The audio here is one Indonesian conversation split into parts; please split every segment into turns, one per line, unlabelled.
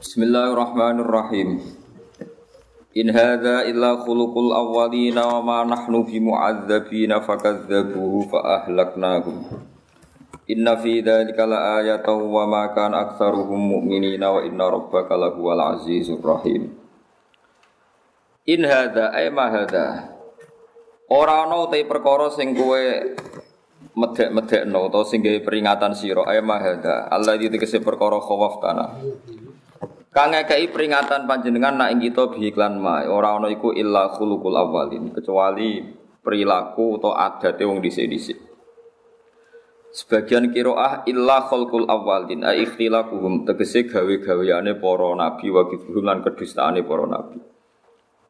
Bismillahirrahmanirrahim. In hadza illa khuluqul awwalina wa ma nahnu bimu'adzabina fakadzabuhu fa ahlaknahum. Inna fi dzalika laayatan wa ma kana aktsaruhum mu'minina wa inna rabbaka lahuwal azizur rahim. In hadza ay ma hadza. Ora ana utai perkara sing kowe medek-medekno utawa sing gawe peringatan sira ay ma hadza. Allah tegese perkara khawaf tanah. Kang ngekei peringatan panjenengan nak ing kita bihiklan ma ora ana iku illa khuluqul awalin kecuali perilaku atau adate wong dhisik-dhisik. Sebagian kiroah illa khalqul awalin ai ikhtilafuhum tegese gawe-gaweane para nabi wa kidhum lan kedustaane para nabi.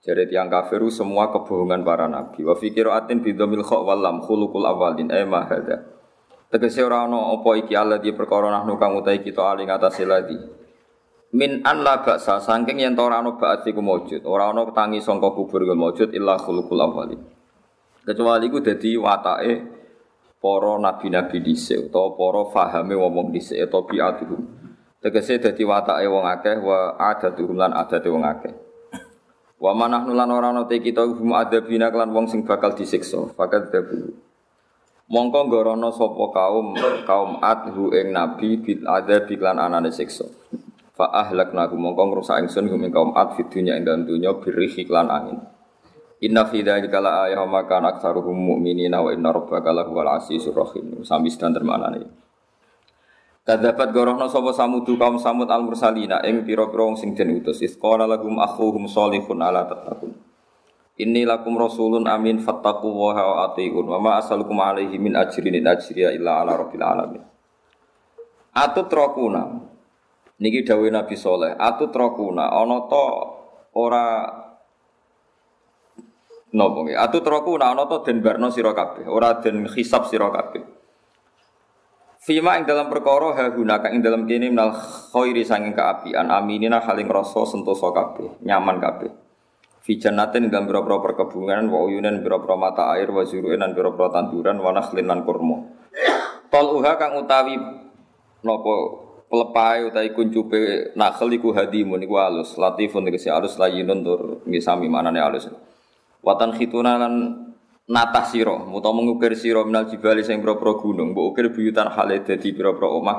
Jadi tiang kafiru semua kebohongan para nabi. Wa fi qiraatin bi dhamil kha wal lam khuluqul awalin ai ma. Tegese ora ana apa iki Allah di perkara nahnu kang utahe kita ali ngatasé ladi min an la baksa saking yen ora ana ba'at iku maujud ora ana tangi sangka kubur maujud illa khuluqul awwalin. Kecuali iku dadi watake para nabi-nabi dhisik utawa para fahame wong dhisik tabiatuhum. Tegese dadi watake wong akeh wa adatuhum lan adate wong akeh. Wa manahnu lan ora ana te kita hum adabina lan wong sing bakal disiksa. Fakat dabu. Mongko ngorono sapa kaum kaum adhu ing nabi bil adab lan anane siksa fa ahlakna mongko ngrusak ingsun hum ing kaum ad fid dunya ing dalem dunya birih iklan angin Inna fi dzalika la ayatan ma kana aktsaruhum mu'minina wa inna rabbaka lahuwal azizur rahim. Sami sedang termanane. Kadzabat gorohna sapa samudu kaum samud al mursalina ing pira-pira wong sing den utus. Isqala lahum akhuhum sholihun ala tattaqun. Inni lakum rasulun amin fattaqu wa atiun wa ma asalukum alaihi min ajrin in ajriya illa ala rabbil alamin. Atut rokuna Niki dawuh Nabi Soleh, atu trokuna ana to ora nopo nggih. Atu trokuna ana to den barno sira ora den hisab sira kabeh. Fima ing dalam perkara ha gunaka ing dalam kene minal khairi sanging kaapian aminina haling rasa sentosa kabeh, nyaman kabeh. Fi jannatin dalam pira-pira perkebunan wa uyunan pira-pira mata air wa zuru'in lan pira-pira tanduran wa nakhlin lan. Tol uha kang utawi nopo pelepai utai kuncupe nakhel iku hadimun iku alus latifun tegese alus layinun tur nggih sami manane alus watan khituna lan natah sira utawa mengukir sira minal jibali sing pira-pira gunung mbok ukir buyutan hale dadi pira-pira omah.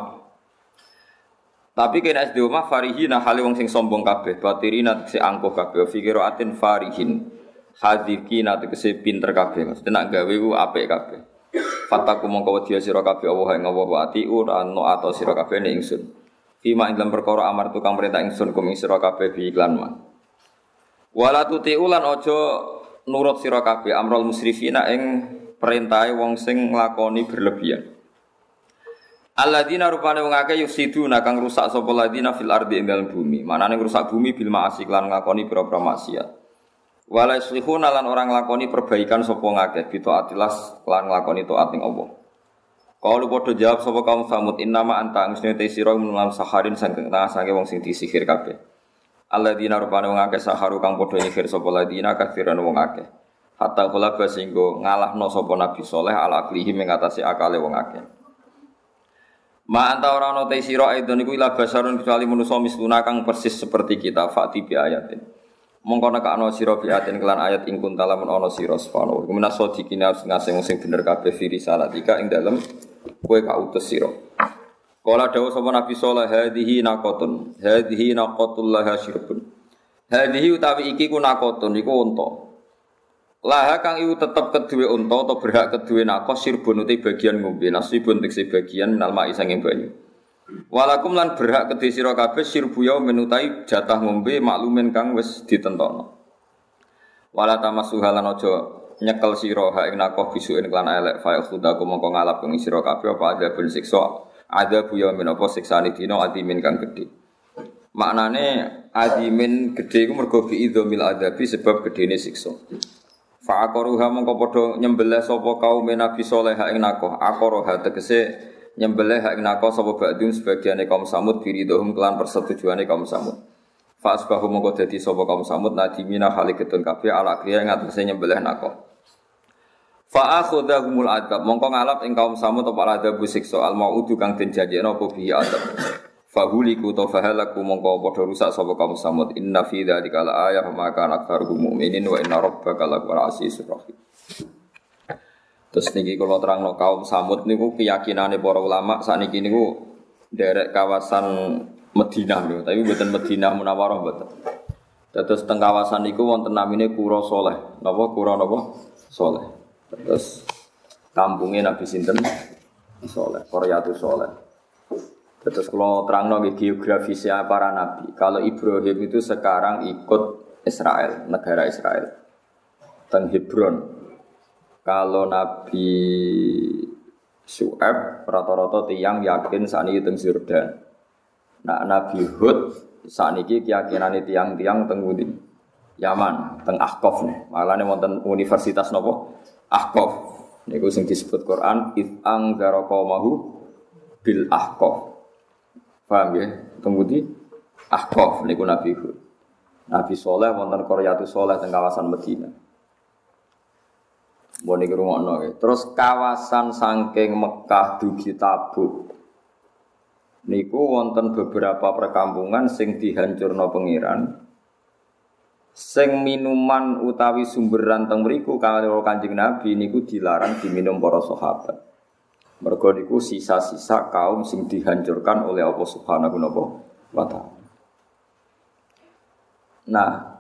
Tapi kena SD omah farihina hale wong sing sombong kabeh batirina tegese angkuh kabeh fikiratin farihin hadikina tegese pinter kabeh. Maksudnya nak gawe ku apik kabeh Fataku mongko wedi sira kabeh Allah ing Allah wa atiu no ato sira kabeh ning ingsun. Fima ing dalam perkara amar tukang perintah ingsun kum ing sira kabeh bi iklan ma. Wala tutiu lan aja nurut sira kabeh amrul musrifina ing perintahe wong sing nglakoni berlebihan. Alladzina rupane wong akeh yusiduna kang rusak sapa ladina fil ardi ing dalem bumi. Manane rusak bumi bil ma'asi lan nglakoni pira-pira maksiat. Wala yuslihuna lan orang lakoni perbaikan sapa ngakeh bito atilas lan nglakoni taat ning Allah. Kalau padha jawab sapa kaum samud innama anta mesti te sira menalam saharin sangking tengah sange wong sing disihir kabeh. Alladzina rupane wong akeh saharu kang padha nyihir sapa ladina kafiran wong akeh. Hatta kula singgo ngalahno sapa nabi soleh ala aklihi mengatasi akale wong akeh. Ma anta ora ana te sira aidon iku ila basarun kecuali manusa misluna kang persis seperti kita fakti bi ayatin mongko nekakno sira biatin kelan ayat ing kuntala men ana sira subhanahu wa minas sadiqina ngasing sing bener kabeh fi risalatika ing dalem kowe kautus sira. Kala dawuh sapa Nabi sallallahu hadhihi naqatun hadhihi naqatul laha syirbun hadhihi utawi iki ku naqatun iku unta. Laha kang iku tetep keduwe unta atau berhak keduwe nakos sirbun uti bagian ngombe nasibun tekse bagian minal ma'i sanging banyu Walakum lan berhak kedhe sira kabeh sirbu ya menutai jatah ngombe maklumen kang wis ditentokno. Wala tamasuha lan aja nyekel sira ha ing nakoh bisuken kelan elek fa khudaku mongko ngalap ing sira kabeh apa ada ben siksa ada buya men apa siksane dina adimin kang gedhe. Maknane adimin gedhe iku mergo bi idzamil adabi sebab gedene siksa. Fa aqaruha mongko padha nyembelih sapa kaum Nabi saleh ing nakoh aqaruha tegese nyembelih hak nako sapa ba'dun sebagiane kaum samud dohum kelan persetujuane kaum samud. Fa asbahu mongko dadi sapa kaum samud nadimina halik ketun kabeh ala kriya ngatasé nyembelih nako. Fa akhudhahumul adab mongko ngalap ing kaum samud apa adab siksa al maudu kang den janjekno apa bihi adab. Fahuliku to fahalaku mongko padha rusak sapa kaum samud inna fi dzalika la ayah maka aktsaruhum mu'minin wa inna rabbaka lahuwal azizur rahim. Terus niki kalau terang no kaum samud niku keyakinane para ulama saat niki niku derek kawasan Madinah niku, tapi bukan Madinah Munawwarah bukan. Terus teng kawasan niku wonten namine Kuro Soleh. Napa Kuro napa? Soleh. Terus kampungnya Nabi Sinten Soleh, Koryatu Soleh. Terus kalau terang nonggi geografisnya para nabi. Kalau Ibrahim itu sekarang ikut Israel, negara Israel. Teng Hebron. Kalau Nabi Su'eb, rata-rata tiang yakin saat ini teng Jordan. Nah, Nabi Hud saat ini keyakinan tiang-tiang teng. Yaman, teng Ahqaf nih. Malah nih wonten universitas nopo Ahqaf. Niku sing disebut Quran, it angzara bil Ahqaf. Paham ya? Kemudian Ahqaf niku Nabi Hud. Nabi Soleh wonten Qaryatu Soleh teng kawasan Medina. Mbok niku rungokno ya. Terus kawasan saking Mekah dugi Tabuk. Niku wonten beberapa perkampungan sing dihancurno pengiran. Sing minuman utawi sumberan teng mriku kalau Kanjeng Nabi niku dilarang diminum para sahabat. Mergo niku sisa-sisa kaum sing dihancurkan oleh Allah Subhanahu wa taala. Nah,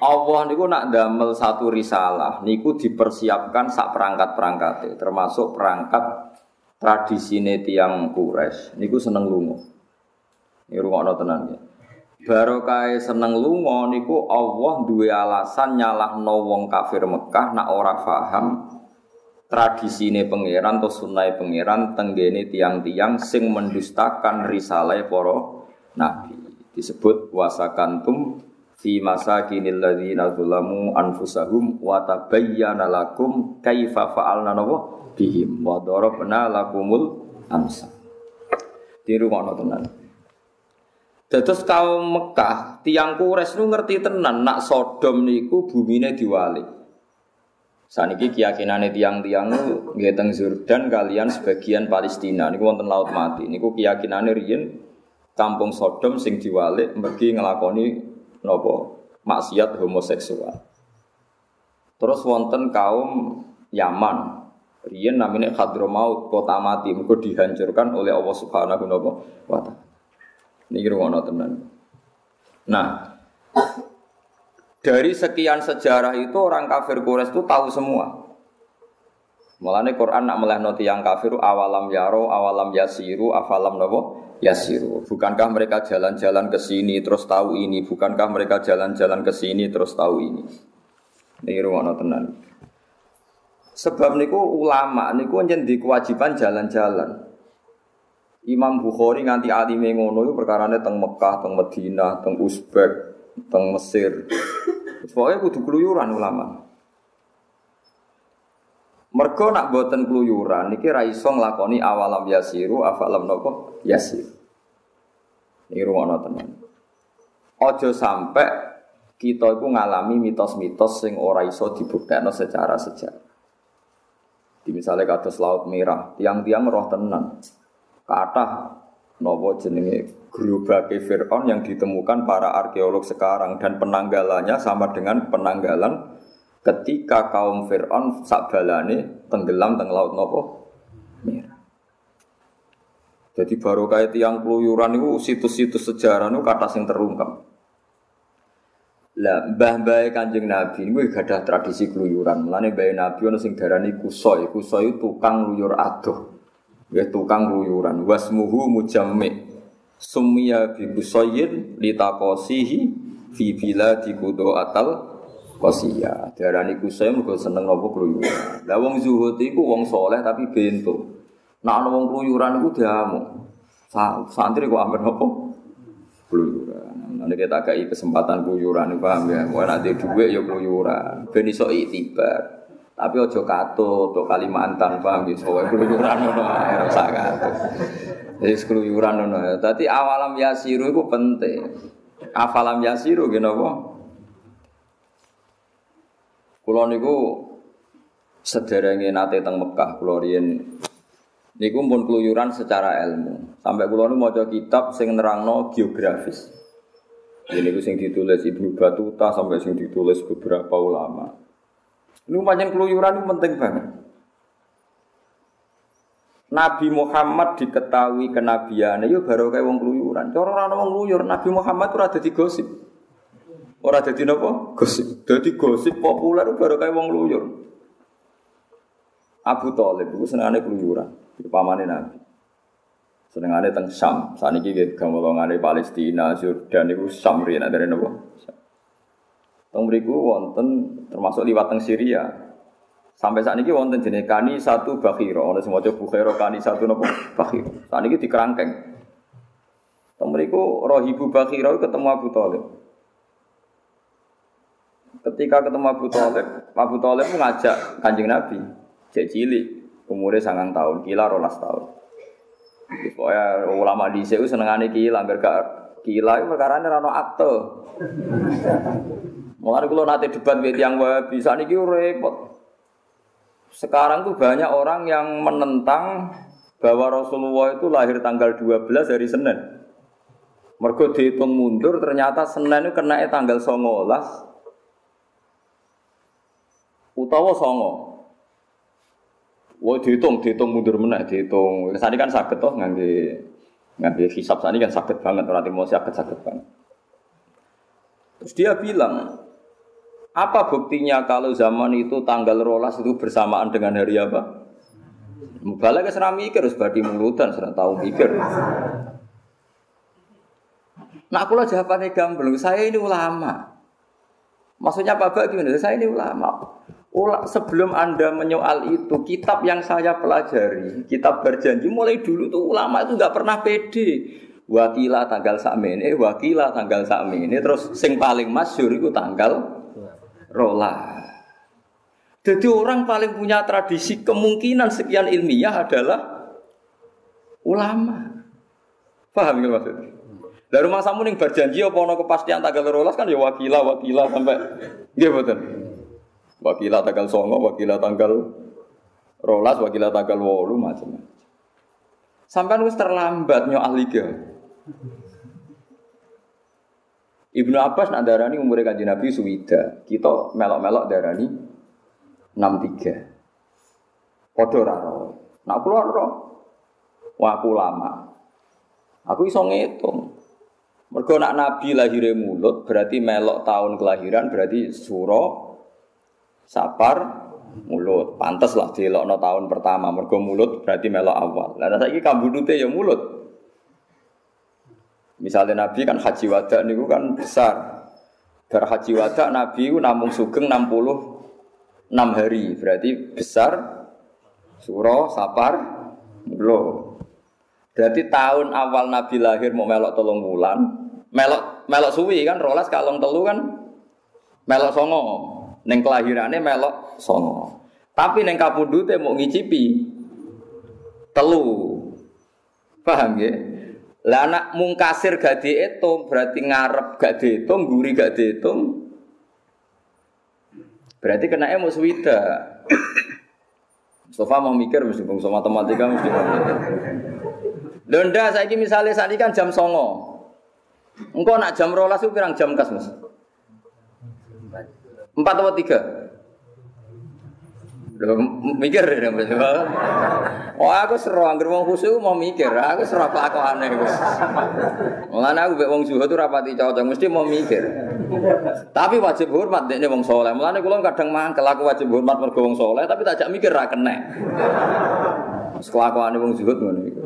Allah niku nak damel satu risalah niku dipersiapkan sak perangkat-perangkat termasuk perangkat tradisine tiang Quraisy niku seneng lunga. Ini rungokno tenan ya. Barokah seneng lunga niku Allah duwe alasan nyalahno wong kafir Mekah nak ora paham tradisi ini pangeran atau sunai pangeran tenggene tiang-tiang sing mendustakan risalah poro nabi disebut wasakantum fi masa kinil ladzina zulamu anfusahum wa tabayyana lakum kaifa fa'alna nawa? Bihim. Wa darabna lakumul amsa tiru ngono tenan. Dados kaum Mekah, tiang Quraisy nu ngerti tenan nak Sodom niku bumine diwalik. Saniki keyakinan tiang-tiang nu nggih Jordan kalian sebagian Palestina. Niku wonten laut mati. Niku keyakinane riyen kampung Sodom sing diwalik mergi ngelakoni nopo maksiat homoseksual. Terus wonten kaum Yaman. Riyen namanya Hadramaut, kota mati, mergo dihancurkan oleh Allah Subhanahu wa taala. Niki ngono tenan. Nah, dari sekian sejarah itu orang kafir Quraisy itu tahu semua. Mulane Quran nak melehno yang kafir awalam yaro, awalam yasiru, afalam nopo yasiru. Bukankah mereka jalan-jalan ke sini terus tahu ini? Bukankah mereka jalan-jalan ke sini terus tahu ini? Ini ruang tenan. Sebab niku ulama niku di kewajiban jalan-jalan. Imam Bukhari nganti alime ngono iku perkarane teng Mekah, teng Madinah, teng Uzbek, teng Mesir. Pokoknya kudu keluyuran ulama. Mergo nak boten keluyuran niki ra iso nglakoni awalam yasiru afalam nopo yasir. Ini rumono tenan. Ojo sampai kita itu ngalami mitos-mitos sing ora iso dibuktekno secara sejarah. Di misalnya kados laut merah, tiang-tiang roh tenan. Kata nopo jenenge gerobake Fir'aun yang ditemukan para arkeolog sekarang dan penanggalannya sama dengan penanggalan ketika kaum Fir'aun sakbalane tenggelam teng laut nopo merah. Jadi baru kayak tiang keluyuran itu situs-situs sejarah itu kata sing terungkap. Lah mbah mbah kanjeng Nabi ini gak ada tradisi keluyuran. Mulane mbah Nabi ono sing darani kusoi, kusoi tukang luyur aduh. Ya tukang keluyuran. Wasmuhu mujammi. Sumia bi busayyin litakosihi fi bila di kudo atal kosia. Darani kusai mergo seneng nopo keluyuran. Lah wong zuhud iku wong soleh tapi bento. Nak ana wong keluyuran iku diamu. Santri kok ambil nopo? Keluyuran. Nanti kita kai kesempatan keluyuran, paham ya? Mau nanti duit ya keluyuran. Ben iso itibar. Tapi ojo kato, to Kalimantan, paham ya? Soalnya keluyuran ngono ae ora katut. Jadi keluyuran ngono. Dadi awalam yasiru itu penting. Afalam yasiru gini apa? Kulo niku sederenge nate teng Mekah, kulo riyen Niku pun keluyuran secara ilmu. Sampai kula nu maca kitab sing nerangno geografis. Ini ku sing ditulis Ibnu Batuta sampai sing ditulis beberapa ulama. Ini panjang keluyuran penting banget. Nabi Muhammad diketahui kenabiannya, yo baru kayak wong keluyuran. Cara orang wong keluyur, Nabi Muhammad tuh ada di gosip. Orang ada di nopo gosip. Jadi gosip populer baru kayak wong keluyur. Abu Talib itu senangnya keluyuran, di pamannya Nabi. Senengane teng Sam. Saniki nggih gamolongane Palestina, Jordan itu Sam riyen dari nopo? Teng mriku wonten termasuk liwat teng Syria. Sampai saat ini wonten jenis kani satu bakhiro, oleh semua coba bakhiro kani satu nopo bakhiro. Saat ini dikerangkeng. Teng mriku rohibu bakhiro ketemu Abu Talib. Ketika ketemu Abu Talib, Abu Talib mengajak kanjeng Nabi, cek cilik, umurnya sangat tahun, kila rolas tahun. Pokoknya ulama di sini senengane kila, agar gak kila itu perkara ini rano akte. Mulai kalau nanti debat yang bisa nih repot. Sekarang tuh banyak orang yang menentang bahwa Rasulullah itu lahir tanggal 12 hari Senin. Mergo dihitung mundur ternyata Senin itu kena tanggal 19 utawa songo. Wah dihitung, dihitung mundur meneh, dihitung. Sani kan sakit toh ngangge ngangge hisap sani kan sakit banget orang mau sakit sakit banget. Terus dia bilang, apa buktinya kalau zaman itu tanggal rolas itu bersamaan dengan hari apa? Mubalak serah mikir, harus badi mulutan, serah tahu mikir. Nah aku lah jawabannya gamblang, saya ini ulama. Maksudnya Bak gimana? Saya ini ulama. Ula, sebelum Anda menyoal itu, kitab yang saya pelajari, kitab berjanji mulai dulu tuh ulama itu nggak pernah pede. Wakila tanggal sakmene, wakila tanggal sakmene, terus sing paling masyur itu tanggal rola. Jadi orang paling punya tradisi kemungkinan sekian ilmiah adalah ulama. Paham nggak maksudnya? Dari rumah samu ning berjanji apa ono kepastian tanggal rolas kan ya wakila wakila sampai nggih betul. Wakilah tanggal songo, wakilah tanggal rolas, wakilah tanggal wolu macam-macam. Sampai wis terlambat nyo ke. Ibnu Abbas nak darani umur kanjeng Nabi suwida. Kita melok-melok darani 63. Padha ora Nak kula ora. Wah aku lama. Aku iso ngitung. Mergo nak Nabi lahir mulut berarti melok tahun kelahiran berarti suro Sapar mulut. Pantes lah no tahun pertama mergo mulut berarti melok awal. Lah saiki kambudute ya mulut. Misalnya Nabi kan haji wada niku kan besar. Bar haji wada Nabi namung sugeng 66 hari. Berarti besar suro sapar mulut. Berarti tahun awal Nabi lahir mau melok tolong bulan, melok melok suwi kan rolas kalong telu kan melok songo. Neng kelahirannya melok songo. Tapi neng kapundute mau ngicipi telu. Paham ya? Lah anak mungkasir gak dihitung berarti ngarep gak dihitung, guri gak dihitung. Berarti kena emo swida. Mustafa mau mikir mesti bangsa matematika mesti. Londa saya ini misalnya saat ini kan jam songo. Engkau nak jam rolas itu pirang jam kas mas? Empat atau tiga? Loh, mikir ya Oh aku seru angger wong khusyuk mau mikir, aku seru apa aku aneh Gus. Mulane aku mbek wong zuhud tuh rapati cocok, mesti mau mikir. Tapi wajib hormat dekne wong soleh. Mulane kula kadang mangkel aku wajib hormat mergo wong soleh, tapi tak mikir ra kena. Kelakuane wong zuhud ngono iku.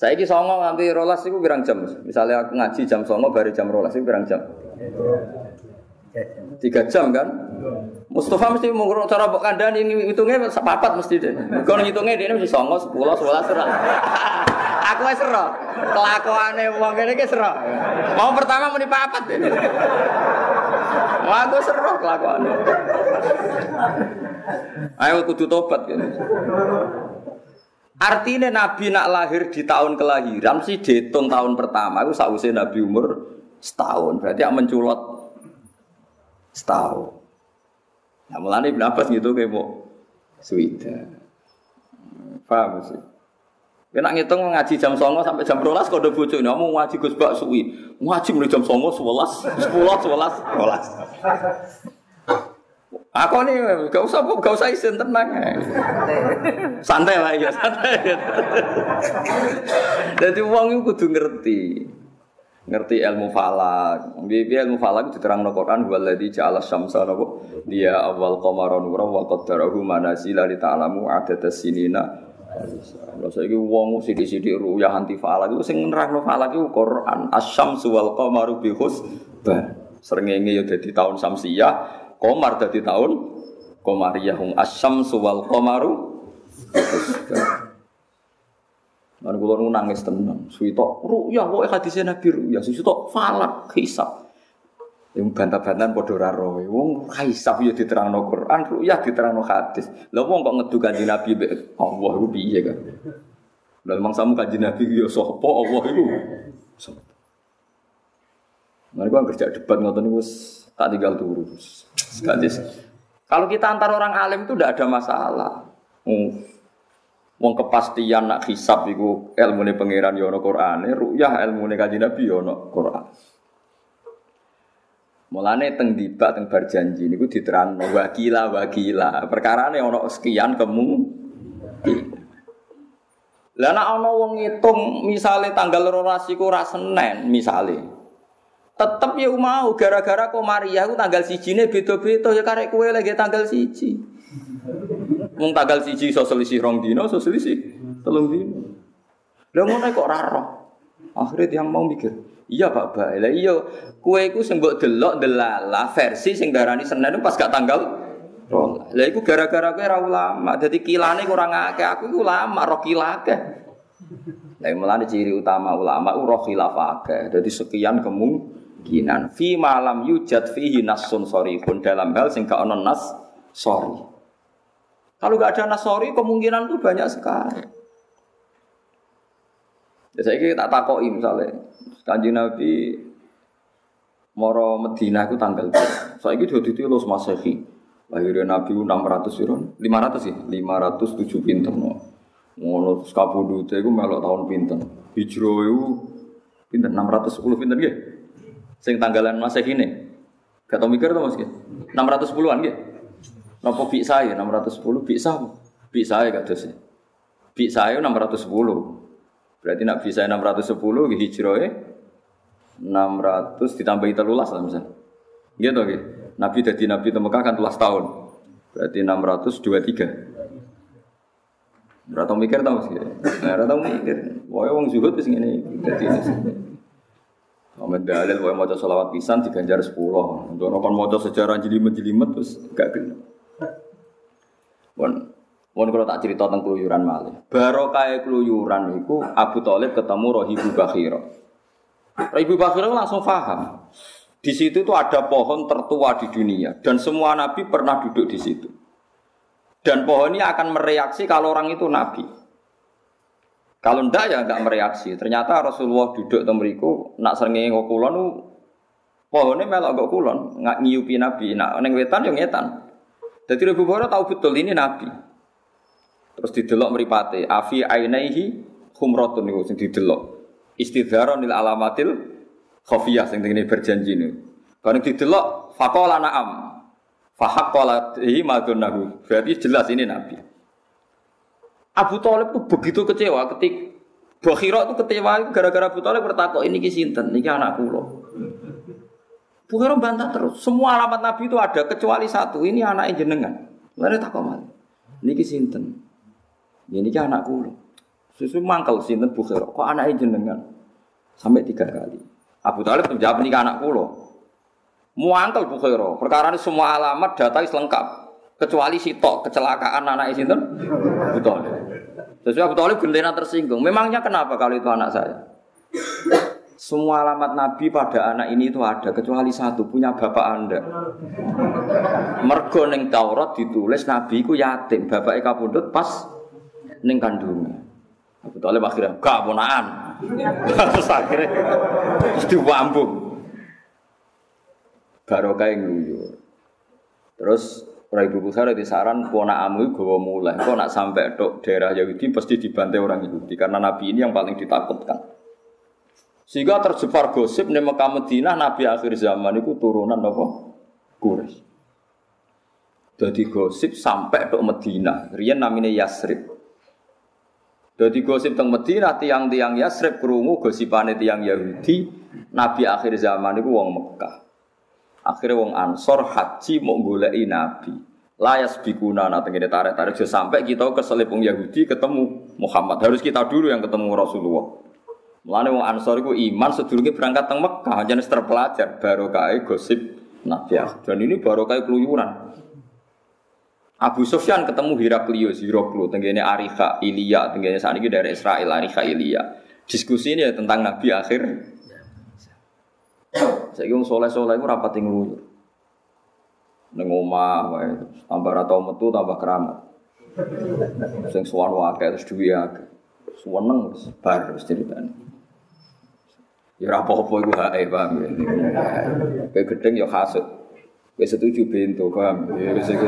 Saiki songo nganti rolas iku pirang jam? Misalnya aku ngaji jam songo bari jam rolas iku pirang jam? Tiga jam kan? Mustafa mesti mengurung cara mbok ini hitungnya sepapat mesti deh. Kau ngitungnya dia mesti songo sepuluh sebelas serah. Aku wis serah. Kelakuane wong kene iki serah. Mau pertama muni papat deh. Wah, aku serah kelakuane. Ayo kudu tobat kan. Artinya Nabi nak lahir di tahun kelahiran sih dihitung tahun pertama. Aku sausé Nabi umur setahun. Berarti yang menculot setahun. Nah, mulane Ibnu Abbas gitu kayak mau Swida. Paham sih? Kena ngitung ngaji jam songo sampai jam rolas kode bojo ini, kamu ngaji gus bak suwi, ngaji mulai jam songo sebelas, sepuluh, sebelas, sebelas. Aku nih gak usah gak usah isin tenang, santai lah ya santai. Jadi uang itu kudu ngerti, ngerti ilmu falak. Bibi ilmu falak diterang no Quran waladhi ja'ala syamsa nabo dia awal qamaron nura wa qaddarahu manazila li ta'lamu adada sinina Lha saiki wong sithik-sithik ruyah anti falak iku sing nerangno falak iku Quran. Asyamsu wal qamaru bi husban. Ya tahun Samsiyah, Komar dadi tahun Komariyah hum asyamsu wal qamaru Lan kula nu nangis tenan. Suwito ruyah kok hadise Nabi ruyah, suwito falak hisab. Yang bantah-bantahan padha ora roe. Wong hisab ya diterangno Quran, ruyah diterangno hadis. Lah wong kok ngedu kanjeng Nabi Allah iku piye kan? Lah memang samu kanjeng Nabi ya sapa Allah iku? Sapa? Mereka kerja debat ngoten niku tak tinggal turu. Sekadis. Kalau kita antar orang alim itu tidak ada masalah. Hmm. Wong kepastian nak hisab iku ilmune pangeran ya ana Qur'ane, ruyah ilmune kanjeng Nabi ya ana Qur'an. Mulane teng dibak teng bar janji niku diterangno wakila wakila. Perkarane ana sekian kemu. Lah nek wong ngitung misale tanggal 12 iku ora Senin misale. Tetep ya mau gara-gara Komariah ku tanggal sijine beda-beda ya karek kowe lagi tanggal siji. Wong tanggal siji iso selisih rong dino, iso selisih telung dino. Lah ngono kok ora roh. Akhirnya yang mau mikir, iya Pak Bae. Lah iya, kue iku sing mbok delok delala versi sing darani Senin pas gak tanggal rola. Lah iku gara-gara kowe ora ulama. Dadi kilane kurang akeh, aku iku ulama, roh kilake. Lah mulane ciri utama ulama ku roh akeh. Dadi sekian kemungkinan fi malam yujad fihi nasun sorihun dalam hal sing gak ono nas sorry. Kalau gak ada nas sorry kemungkinan itu banyak sekali. Ya saya tak takoi misalnya, kanji Nabi Moro Medina itu tanggal berapa? Saya itu dua titik los masehi. Lahirnya Nabi 600 sirun, 500 sih, 507 pinter no. Ngono terus kabudute itu melok tahun pinter. Hijrah itu pinter 610 pinter ya. Sing tanggalan masehi ini. Gak tau mikir tuh mas 610-an ya. Nopo bi saya 610 bisa bi saya gak dosa. Bi saya 610. Berarti nak bisa 610 hijrah 600 ditambahi telulas lah misalnya. Gitu oke. Nabi jadi Nabi itu Mekah kan telas tahun. Berarti 623. Berapa mikir tau sih? Nah, tau mikir. Wah, wong zuhud wis ngene dadi Amin dalil wae maca selawat pisan diganjar 10. Untuk kon maca sejarah jelimet-jelimet terus gak genep. Bon, Mohon kalau tak cerita tentang keluyuran malih. Barokah keluyuran itu Abu Talib ketemu Rohibu Bakhiro. Rohibu Bakhiro langsung paham. Di situ itu ada pohon tertua di dunia dan semua nabi pernah duduk di situ. Dan pohon ini akan mereaksi kalau orang itu nabi. Kalau ndak ya nggak mereaksi. Ternyata Rasulullah duduk temeriku nak seringi ngokulon pohonnya melok gak kulon nggak nyiupi nabi. Nak neng wetan yang ngetan. Jadi Abu Bakar tahu betul ini nabi. Terus didelok mripate, afi ainaihi khumratun niku sing didelok. Istidharon lil alamatil khafiyah sing ngene berjanji niku. Bareng didelok faqala na'am. Fahaqqala hi madunahu. Berarti jelas ini nabi. Abu Thalib tuh begitu kecewa ketik Bakhira itu kecewa gara-gara Abu Thalib bertakok ini sinten, ini anak kula. Bukhara bantah terus. Semua alamat Nabi itu ada kecuali satu. Ini anak jenengan. Lalu takok mal. Niki sinten? Ini kan anak kulo. Susu mangkal sinten Bukhara. Kok anaknya jenengan? Sampai tiga kali. Abu Talib menjawab ini anak kulo. Muangkel Bukhara. Perkara ini semua alamat data lengkap. Kecuali sitok kecelakaan anak sinten Abu Talib. Sesuai Abu Talib gendena tersinggung. Memangnya kenapa kalau itu anak saya? Semua alamat Nabi pada anak ini itu ada kecuali satu punya bapak anda. Mergo neng Taurat ditulis Nabi ku yatim, bapak kapundut pas ning kandungan. Abu Talib akhirnya gak ponaan. Terus akhirnya terus diwambung. Barokah nguyur. Terus Ora Ibu Bukhari di saran ponakamu gawa mulai. Kok nak sampai tok daerah Yahudi pasti dibantai orang Yahudi karena Nabi ini yang paling ditakutkan. Sehingga tersebar gosip di Mekah Madinah Nabi akhir zaman itu turunan apa? Quraisy. Jadi gosip sampai tok Madinah. Rian namanya Yasrib. Jadi gosip teng Madinah tiang-tiang Yasrib krungu gosipane tiang Yahudi Nabi akhir zaman itu wong Mekah. Akhirnya wong Ansor haji mau goleki Nabi. Layas bikuna nah tengene tarik-tarik sampai kita ke wong Yahudi ketemu Muhammad. Harus kita dulu yang ketemu Rasulullah. Mulane wong Ansor iku iman sedurunge berangkat teng Mekah, jenis terpelajar barokah gosip Nabi. Dan ini barokah keluyuran. Abu Sufyan ketemu Heraklius, Heraklu, tenggene Arika, Ilya, tenggene saat ini dari Israel, Arika, Ilya. Diskusi ini ya tentang Nabi akhir saya kira soleh soleh itu rapat tinggal Neng omah, tambah ratau metu, tambah keramat. Sing suwan wakai terus duwi akeh. Suweneng bar terus ceritane. Ya ora apa-apa iku hae, paham ya. Kayak gedeng ya hasud. Wis setuju bento, paham. Ya wis iku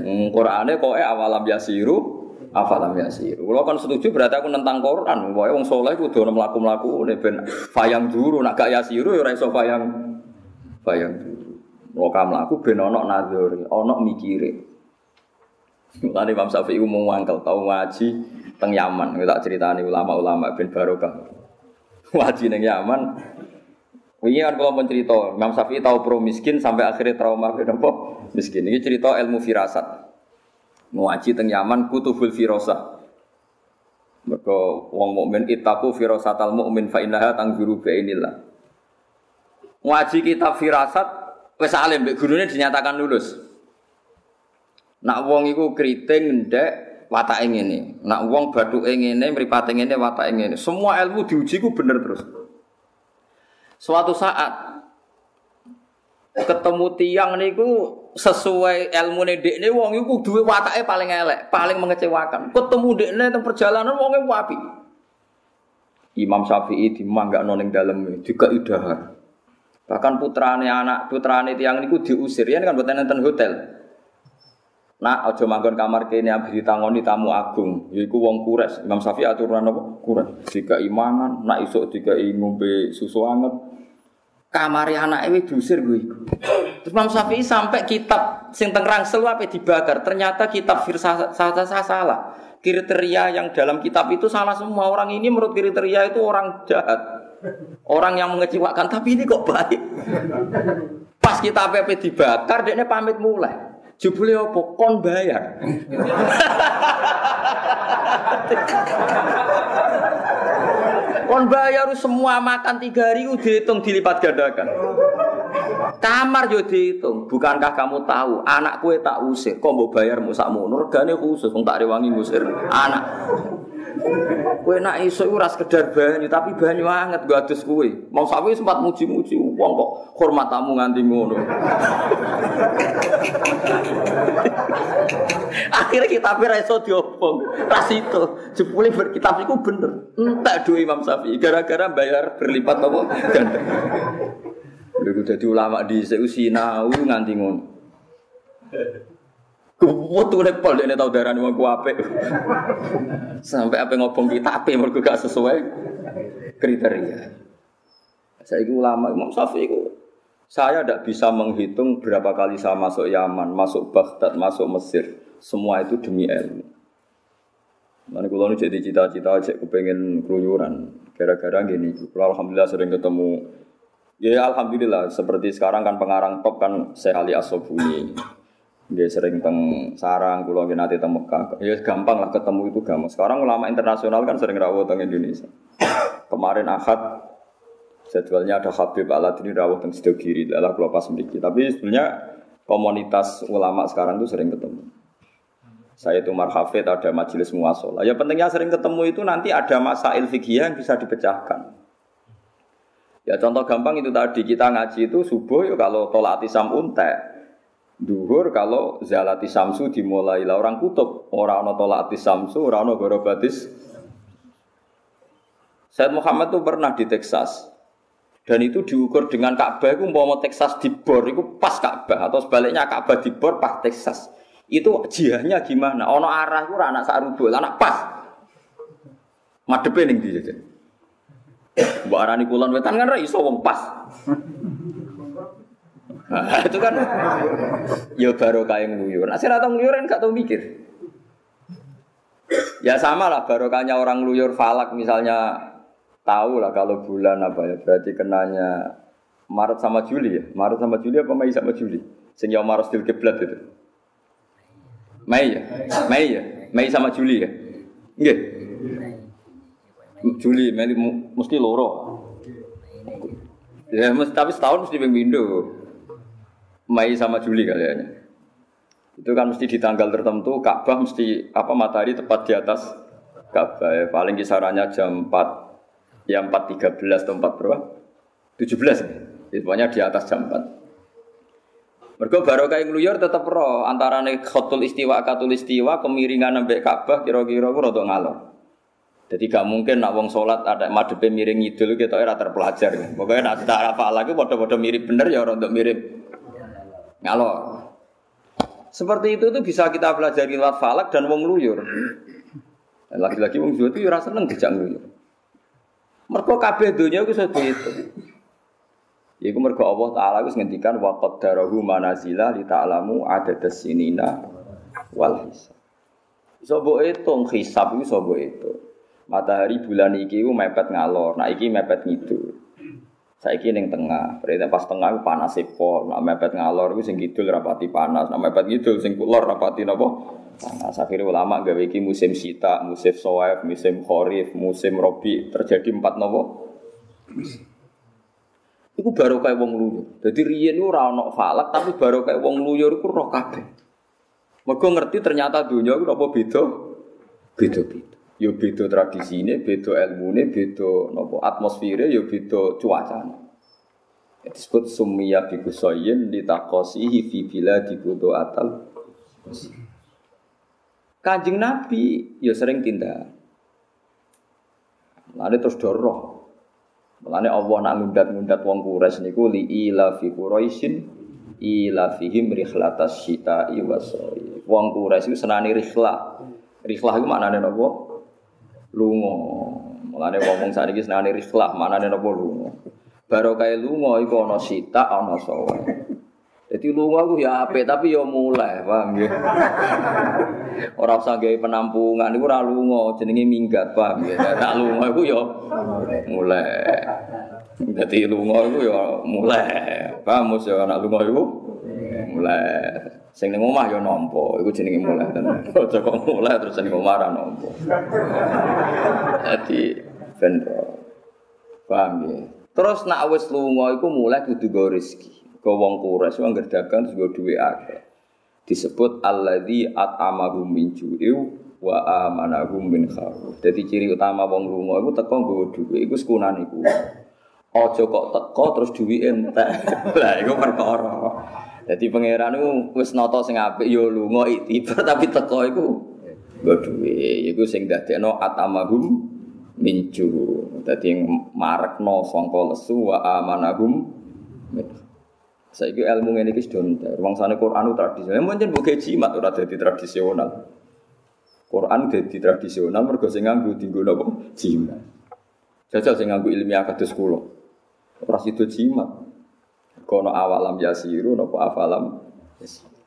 Hmm, Qur'ane kok awalam yasiru afalam yasir. Kalau kan setuju berarti aku nentang Quran. Wae wong soleh kudu ono mlaku-mlaku ben fayang duru nak gak yasiru ya ora iso fayang fayang duru. Lokam mlaku ben ono nadzuri, ono mikire. Mulane Imam Syafi'i umum wangkel tau ngaji teng Yaman. Tak ulama-ulama ben barokah. Ngaji ning Yaman. Wingi kan kalau mencerita, Imam Syafi'i tahu pro miskin sampai akhirnya trauma ben apa? Miskin. Ini cerita ilmu firasat. Ngaji teng Yaman kutubul firosa. Mereka wong mukmin itaku firosatal mukmin fa innaha tangguru inilah. Ngaji kitab firasat wis alim mbek dinyatakan lulus. Nak wong iku kriting ndek watake ngene. Nak wong bathuke ngene, mripate ngene, watake ngene. Semua ilmu diuji ku bener terus. Suatu saat ketemu tiang niku sesuai ilmu dek ini wong dua watake paling elek, paling mengecewakan. Ketemu dek ini tentang perjalanan wong itu wapi. Imam Syafi'i di mangga noning dalam juga idahar. Bahkan putrane anak putrane tiang niku diusir ya kan buat nonton hotel. Nah, aja manggon kamar kene abis ditangoni tamu agung, yaiku wong kures. Imam Syafi'i aturan apa? Kures. Jika imangan, nak isuk jika ngombe susu anget, kamari anak itu diusir gue. Terus Imam Syafi'i sampai kitab sing teng rangsel apa dibakar. Ternyata kitab firsa salah. Kriteria yang dalam kitab itu salah semua. Orang ini menurut kriteria itu orang jahat. Orang yang mengecewakan, tapi ini kok baik. Pas kita PP dibakar, dia pamit mulai. Jubule opo kon bayar. Kon bayar semua makan tiga hari dihitung dilipat gandakan. Kamar yo dihitung. Bukankah kamu tahu anak kue tak usir, kok mau bayar musak munur? Gane khusus, tak rewangi ngusir anak. Kue nak iso ora sekedar banyu, tapi banyu anget gak adus kue. Mau sawi sempat muji-muji wong hormat tamu nganti ngono. Akhirnya kita ra iso diobong. Ras itu jebule berkitab iku bener. Entek duwe Imam Syafi'i gara-gara bayar berlipat apa ganda. Lha dadi ulama di sinau nganti ngono. Kuwatu nek pol nek tau darani wong ku apik. Sampai apa ngobong kita apik mergo gak sesuai kriteria. Saya ulama Imam Syafi'i itu saya tidak bisa menghitung berapa kali saya masuk Yaman, masuk Baghdad, masuk Mesir. Semua itu demi ilmu. Mana kalau jadi cita-cita aja kepengen keluyuran. Gara-gara gini, kalau alhamdulillah sering ketemu. Ya alhamdulillah, seperti sekarang kan pengarang top kan Syekh Asobuni. Dia sering teng sarang, kulo nanti teng Mekah. Ya gampang lah ketemu itu gampang. Sekarang ulama internasional kan sering rawuh teng Indonesia. Kemarin Ahad jadwalnya ada Habib Aladini rawuh teng Sidogiri, adalah kulo pas memiliki. Tapi sebenarnya komunitas ulama sekarang itu sering ketemu. Saya itu marhafid ada majelis muasalah. Ya pentingnya sering ketemu itu nanti ada masail fikih yang bisa dipecahkan. Ya contoh gampang itu tadi kita ngaji itu subuh ya kalau tolak atisam untek Duhur kalau zalati samsu dimulai lah orang kutub orang ono tolati samsu orang ono gorobatis Said Muhammad tuh pernah di Texas Dan itu diukur dengan Ka'bah itu mau Texas di bor itu pas Ka'bah atau sebaliknya Ka'bah di bor pas Texas. Itu jihahnya gimana? Ono arah itu anak sarubul, anak pas. Madepe ning ndi jajan. Arani kulon wetan kan ra iso pas. Nah, itu kan ya baru kayak nguyur. Nah, saya tahu nguyur kan gak tahu mikir. Ya sama lah barokahnya orang nguyur falak misalnya Tahu lah kalau bulan apa ya, berarti kenanya Maret sama Juli ya. Maret sama Juli apa Mei sama Juli? Sing ya Maret still kiblat itu. Mei ya? Mei ya? Mei sama Juli ya? Nggih. Juli, Mei mesti loro. Ya, mesti, tapi setahun mesti window. Mei sama Juli kayaknya. Itu kan mesti di tanggal tertentu Ka'bah mesti apa matahari tepat di atas Ka'bah ya. Paling kisarannya jam 4 Ya 4.13 atau 4 berapa? 17 ya. Pokoknya di atas jam 4. Mergo barokah ngluyur tetep ro antarane khotul istiwa katul istiwa kemiringan sampai Ka'bah kira-kira ku rada ngalor. Jadi gak mungkin nak wong sholat ada madepe miring ngidul kita ora terpelajar. Pokoknya nak tak apa lagi bodoh-bodoh mirip bener ya untuk mirip ngalor. Seperti itu tuh bisa kita pelajari lewat falak dan wong luyur. Lagi-lagi wong luyur itu ya rasa seneng dijak luyur. Mergo kabeh donya iku iso diitung. Iku mergo Allah taala wis ngendikan wa qaddarahu manazila li ta'lamu adadas sinina wal hisab. Iso mbok hitung hisab iku iso mbok hitung. Matahari bulan iki ku mepet ngalor, nah iki mepet ngidul. Saiki ning tengah, berarti pas tengah ku panas pol, nah mepet ngalor ku sing kidul rapati panas, nah mepet ngidul sing kulor rapati napa? Nah, akhirnya ulama gawe iki musim sita, musim soef, musim khorif, musim robi terjadi empat nopo. Iku baru kayak wong luyur. Jadi riyen itu ora ono falak tapi baru kayak wong luyur iku roh kabeh. Mergo ngerti ternyata dunia iku apa beda? Beda-beda. Yo ya beda tradisine, beda ilmune, beda napa atmosfere, yo ya beda cuacane. Disebut summiya bi kusayin litaqasihi fi biladi kudu atal. Kanjeng Nabi ya sering tindak. Lalu terus doroh. Mulane Allah nak ngundat-ngundat wong Quraisy niku li ila fi Quraisyin ila fihim rihlatas syita'i wasoi. Wong Quraisy senani rihlah. Rihlah iku maknane napa? Lunga. Mulane wong-wong sakniki senani rihlah, maknane napa lunga. Barokah lunga iku ana sita ana sawe. Jadi lunga ku ya apik tapi ya mulai, paham nggih. Ora usah penampungan iku ora lunga, jenenge minggat, paham nggih. Nek lunga iku ya mulai. Dadi lunga iku ya mulai. Paham mos ya nek lunga iku mulai. Sing ning omah ya nampa, iku jenenge mulai tenan. Aja kok mulai terus ning omah ora nampa. Dadi ben paham nggih. Terus nak wis lunga iku mulai kudu go rezeki ke wong Quraisy wong dagang terus gue duwe akeh. Disebut alladzi at'amahum min ju'in wa amanahum min khauf. Dadi ciri utama wong lunga iku teko nggawa dhuwit iku sekunane iku. Aja kok teko terus duwe entek. Lah iku perkara. Dadi pangeran iku wis nata sing apik ya lunga iktibar tapi teko iku nggo dhuwit. Iku sing dadekno atamahum minju. Dadi marekno sangka lesu wa amanahum Saiki ilmu ini iki sudah. Wong sana Quran itu tradisional. Mungkin bukan jimat ora jadi tradisional. Quran jadi tradisional mergo sing nganggo dienggo napa? Jimat. Jajal sing nganggo ilmiah kados kula. Ora sido jimat. Kono awalam yasiru napa afalam yasiru.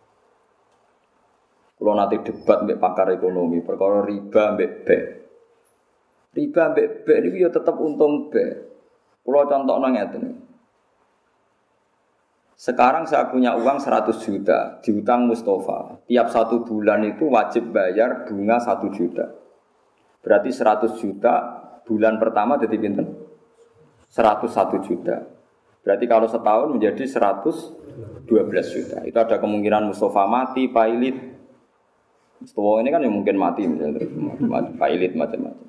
Kulo nanti debat mbek pakar ekonomi perkara riba mbek. Riba mbek B niku ya tetep untung B. Kulo contohno ngeten. Sekarang saya punya uang 100 juta diutang Mustafa. Tiap satu bulan itu wajib bayar bunga 1 juta. Berarti 100 juta bulan pertama jadi pinten? 101 juta. Berarti kalau setahun menjadi 112 juta. Itu ada kemungkinan Mustafa mati, pailit. Mustafa ini kan yang mungkin mati misalnya pailit macam-macam.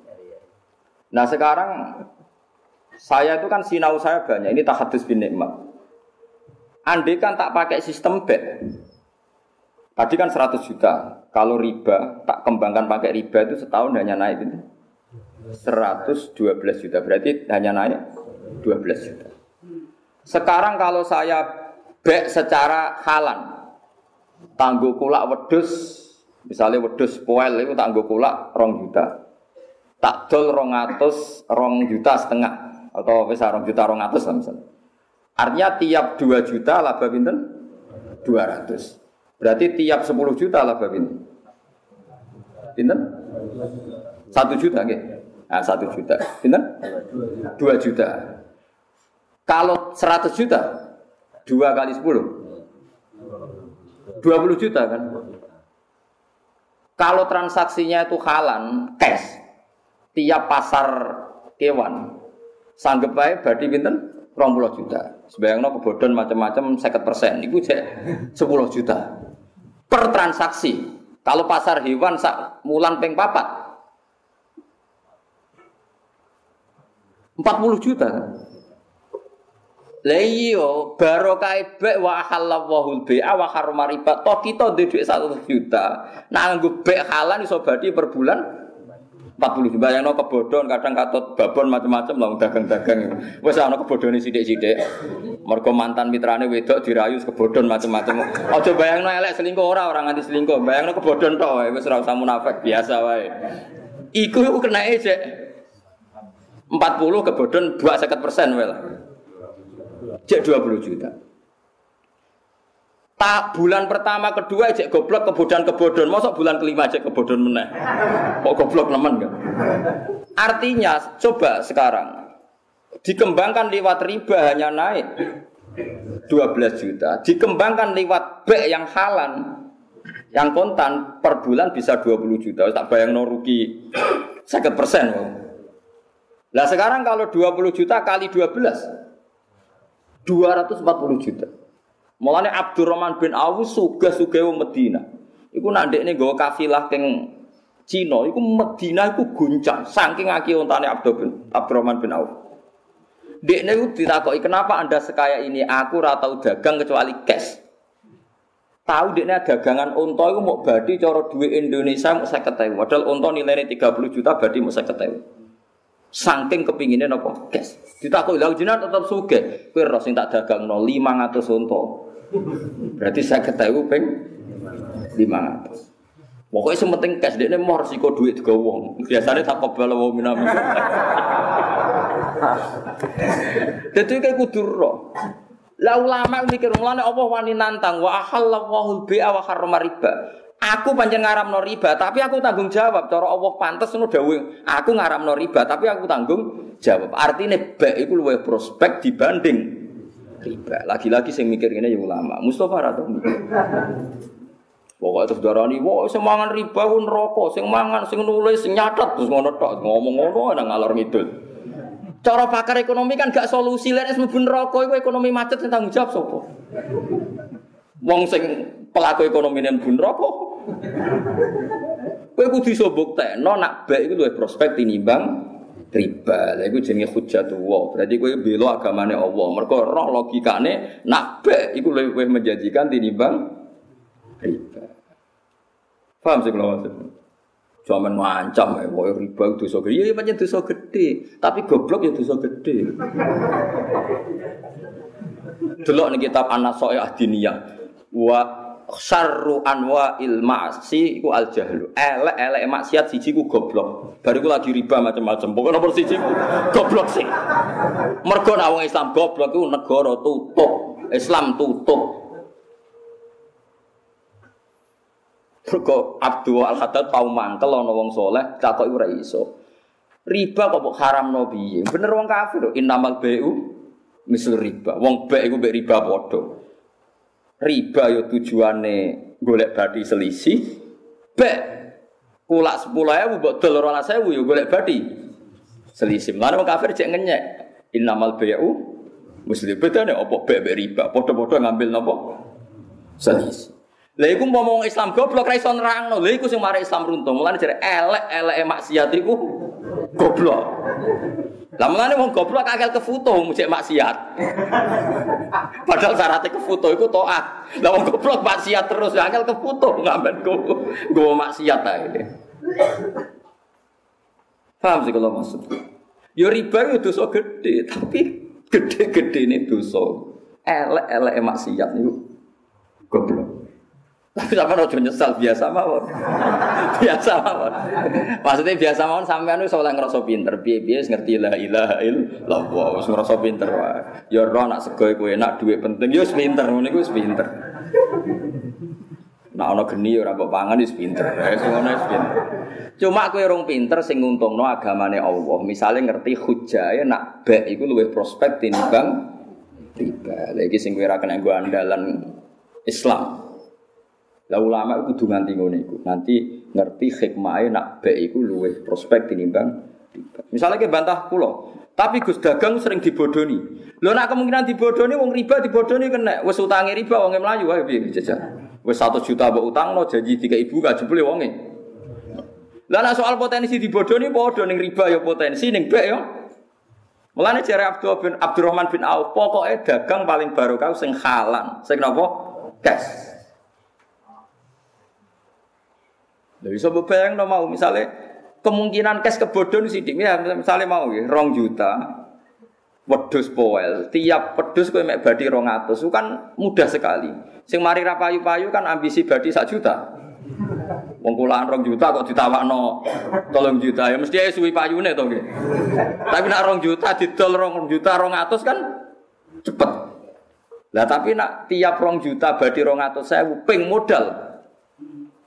Nah sekarang saya itu kan sinau saya banyak. Ini tahadus bin nikmat. Andai kan tak pakai sistem bet, tadi kan 100 juta. Kalau riba, tak kembangkan pakai riba itu setahun hanya naik itu 112 juta. Berarti hanya naik 12 juta. Sekarang kalau saya bek secara halan, tangguh kulak wedus, misalnya wedus poel itu tangguh kulak rong juta, tak dol rong atus rong juta setengah atau bisa rong juta rong atus lah misalnya. Artinya tiap dua juta laba pinten? dua ratus. Berarti tiap sepuluh juta laba pinten? Pinten? Satu juta, oke? Nah, satu juta. Pinten? Dua juta. Kalau seratus juta, dua kali sepuluh, dua puluh juta kan? Kalau transaksinya itu halan, cash, tiap pasar kewan, sanggup baik berarti pinten? puluh juta. Sebayangno kebodon macam-macam 50 persen, itu cek 10 juta per transaksi. Kalau pasar hewan sak mulan peng papat 40 juta. Lah iya, barokah bek wa halallahu bai'a wa harrama riba. Toh kita dhuwit 1 juta. Nah nganggo bek halal iso badi per bulan 40 juta. Bayangno kebodhon kadang katut babon macam-macam lah dagang-dagang. Wis ana kebodhone sithik-sithik. Mergo mantan mitrane wedok dirayu kebodhon macam-macam. Aja bayangno elek selingkuh ora orang nganti selingkuh. Bayangno kebodhon tok wae wis ora usah munafik biasa wae. Iku kena ejek. 40 kebodon 2 persen well. Cek 20 juta. Tak bulan pertama kedua cek goblok kebodohan kebodon, masa bulan kelima cek kebodon meneh. Kok goblok nemen kan? Artinya coba sekarang dikembangkan lewat riba hanya naik 12 juta, dikembangkan lewat B yang halan yang kontan per bulan bisa 20 juta. Tak bayang no rugi 50 persen. Nah sekarang kalau 20 juta kali 12 240 juta. Mulane Abdurrahman bin Auf suga-suga wong Medina. Iku nak ndekne nggawa kafilah teng Cina, iku Medina iku guncang saking akeh ontane Abdurrahman bin Auf. Dekne iku ditakoki, "Kenapa Anda sekaya ini? Aku ora tau dagang kecuali cash." Tahu dekne dagangan unta iku mau badi cara duit Indonesia mau 50.000. Padahal unta nilainya 30 juta badi mau 50.000. Saking kepinginnya nopo kes. Ditakoki lha jenengan tetep sugih. Kowe ro sing tak dagangno 500 unta. Berarti saya ketahui peng 500. Pokoknya sementing cash dia mau resiko duit juga wong. Biasanya tak kobal wong minam. Jadi kayak kudu roh. Lah ulama mikir mulane Allah wani nantang wa ahallallahu al-bai'a wa harrama riba. Aku pancen ngaramno riba, tapi aku tanggung jawab. Cara Allah pantes ngono dawuh. Aku ngaramno riba, tapi aku tanggung jawab. Artinya baik itu luwih prospek dibanding riba. Lagi-lagi sing mikir ini ya ulama. Mustafa ra. Pokoknya terus darani, wah sing mangan riba ku neraka, sing mangan, sing nulis, sing nyatet terus ngono tok, ngomong ngono nang ngalor ngidul. Cara pakar ekonomi kan gak solusi wis mlebu neraka iku ekonomi macet sing tanggung jawab sapa? Wong sing pelaku ekonomi nen bun rokok. Kowe kudu iso nak baik iku luwih prospek tinimbang riba. Lha iku jenenge hujjatullah. Berarti kowe bela agamane Allah. Mergo roh logikane nak baik iku luwih menjanjikan tinimbang riba. Paham sih kalau maksud? Cuma ngancam ya, wah riba itu dosa gede. Iya, iya dosa gede. Tapi goblok ya dosa gede. Delok nih kitab Anas Soe Adiniyah. Wa syarru anwa'il ma'si iku al jahlu. Elek-elek maksiat siji ku goblok. Bariku lagi riba macam-macam. Pokoke nomor siji ku goblok sih. Mergo nek wong Islam goblok iku negara tutup. Islam tutup. Mergo Abdul Al-Haddad tau mangkel ana wong saleh takoki ora iso. Riba kok haram no piye? Bener wong kafir innamal bai'u misal riba. Wong baik iku mbek riba padha riba yo tujuane golek badi selisih bek kulak sepuluh ewu buat telur orang sewu yo golek badi selisih mana mau kafir cek ngenyek. Innamal bayu muslim opo bek bek riba? Podo-podo ngambil nopo selisih Lha iku ngomong Islam goblok ra iso nerangno. Lha iku sing mari Islam runtuh. Mulane jare elek-eleke maksiat iku goblok. Lah mulane wong goblok akal kefoto mujek maksiat. Padahal syaratnya kefoto iku taat. Lah wong goblok maksiat terus akal kefoto ngamen go go maksiat ae. Paham sih kalau maksud? Ya riba itu dosa gede, tapi gede-gede ini dosa. Elek-elek maksiat niku goblok. Tapi sama rojo nyesal biasa mawon. biasa mawon. Maksudnya biasa mawon sampean wis oleh ngrasa pinter, piye-piye ngerti la ilaha illallah, wis ngrasa pinter wae. Ya ora nak sego iku enak, duit penting, ya wis pinter, ngono iku pinter. Nah ana geni ora mbok pangan wis pinter. Wis ngono wis pinter. Cuma kowe rong pinter sing nguntungno agamane Allah. Misale ngerti hujae nak bek iku luwih prospek tinimbang riba. Lagi sing kowe kena andalan Islam. Lah ulama itu kudu nganti ngono iku. Nanti ngerti hikmahe nak baik iku luwih prospek tinimbang Misalnya ke bantah pulau, tapi Gus dagang sering dibodoni. Lo nak kemungkinan dibodoni, wong riba dibodoni kena. Wes utangi riba, wong melayu ayo biar jajal. Wes satu juta buat utang lo janji tiga ibu gak jebule wonge. Lah nak soal potensi dibodoni, bodoh neng riba ya potensi neng baik ya. Mulane jare Abdul bin Abdurrahman bin Auf, pokoknya dagang paling barokah sing halan, sing napa? Cash. Lha iso bayang no mau. Misalnya kemungkinan cash kebodhon sithik ya misalnya mau ya rong juta wedhus poel. Tiap wedhus kowe mek badi 200 itu kan mudah sekali. Sing mari ra payu-payu kan ambisi badi sak juta. Wong kulaan rong juta kok ditawakno tolong juta. Ya mesti suwi payune to nggih. Tapi nak rong juta didol rong juta 200 kan cepet. Lah tapi nak tiap rong juta badi 200 saya ping modal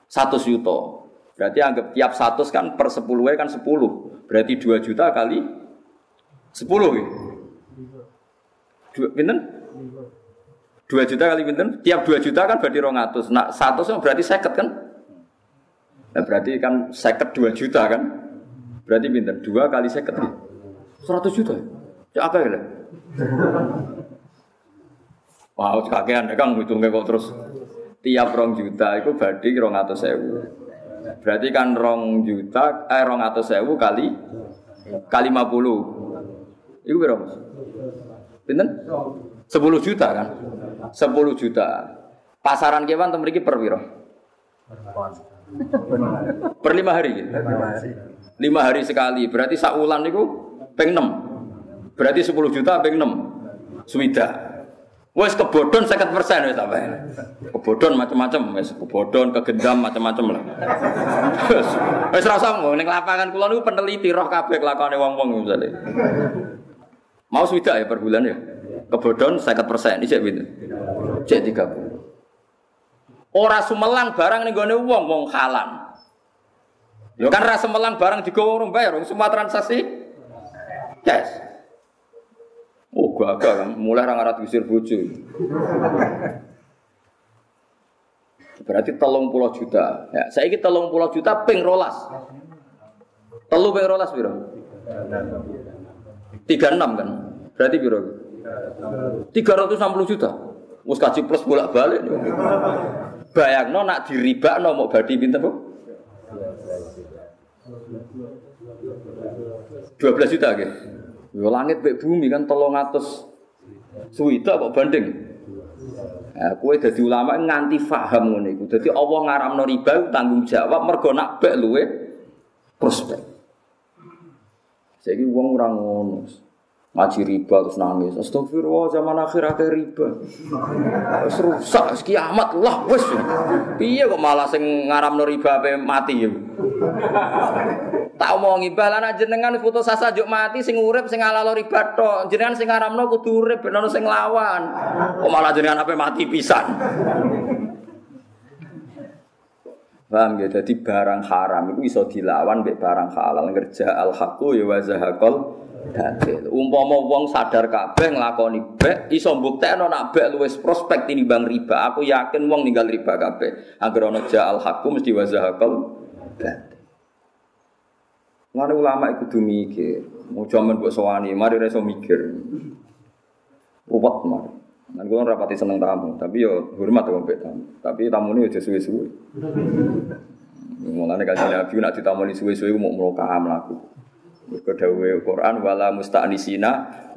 satu juta Berarti anggap tiap satu kan per sepuluh kan sepuluh. Berarti dua juta kali sepuluh. Ya? Dua, binten? Dua juta kali binten? Tiap dua juta kan berarti rongatus. Nah satu berarti seket kan? Nah, berarti kan seket dua juta kan? Berarti binten? Dua kali seket. Ya? Seratus juta. Ya apa ya? Wow, kakean ya kan ngitungnya kok terus tiap rong juta itu berarti rong atau sewu. Berarti kan rong juta, eh rong atau sewu kali kali lima puluh. Iku berapa? Pinten? Sepuluh juta kan? Sepuluh juta. Pasaran kewan temen per piro? Per lima hari. Lima hari sekali. Berarti sakulan itu peng enam. Berarti sepuluh juta peng enam. Swida. Wes kebodon sekat persen wes apa ini? Kebodon macam-macam, wes kebodon, kegendam macam-macam lah. Wes rasa mau neng lapangan kulon itu peneliti roh kabeh kelakuan wong-wong misalnya. Mau swida ya per bulan ya? Kebodon sekat persen, ini cek gitu. Cek tiga puluh. Orang sumelang barang nih gue wong wong halan. Lo kan rasa melang barang di orang bayar, semua transaksi. Yes. Gagal kan, mulai orang Arab diusir bojo. Berarti telung pulau juta. Ya, saya ini telung pulau juta ping rolas. Telu ping rolas biro. Tiga enam kan. Berarti biro. Tiga ratus enam puluh juta. Mus kaji plus bolak balik. Bayang no nak diriba no mau badi pinter bu. Dua belas juta gitu. Yo langit bek bumi kan tolong atas suwita kok banding. Nah, kue jadi ulama nganti faham ngono iku. Dadi Allah ngaramno riba tanggung jawab mergo nak bek luwe prospek. Saiki wong ora ngono. Ngaji riba terus nangis. Astagfirullah zaman akhir akhir riba. Wis rusak, kiamat lah wis. Piye kok malah sing ngaramno riba ape mati ya. Tak omongi balan jenengan foto sasa juk mati sing urip sing alalo riba tok. Jenengan sing ngaramno kudu urip ben sing lawan. Kok malah jenengan apa mati pisan. Paham ya, jadi barang haram itu bisa dilawan mbek barang halal ngerja al haqqu ya wa zahaqal batil. Umpama wong sadar kabeh nglakoni bek iso mbuktekno nak bek luwes prospek tinimbang riba. Aku yakin wong ninggal riba kabeh. Angger ana ja al haqqu mesti wa batil. Mana ulama itu tuh mikir, mau jaman buat sewani, mari reso mikir, ruwet mari. Nah, gue rapati seneng tamu, tapi yo hormat sama tamu. Tapi tamu ini udah suwe-suwe. Mulane kasih nabi nak ditamoni suwe-suwe mau merokam laku. Kedawe Quran wala musta'nisina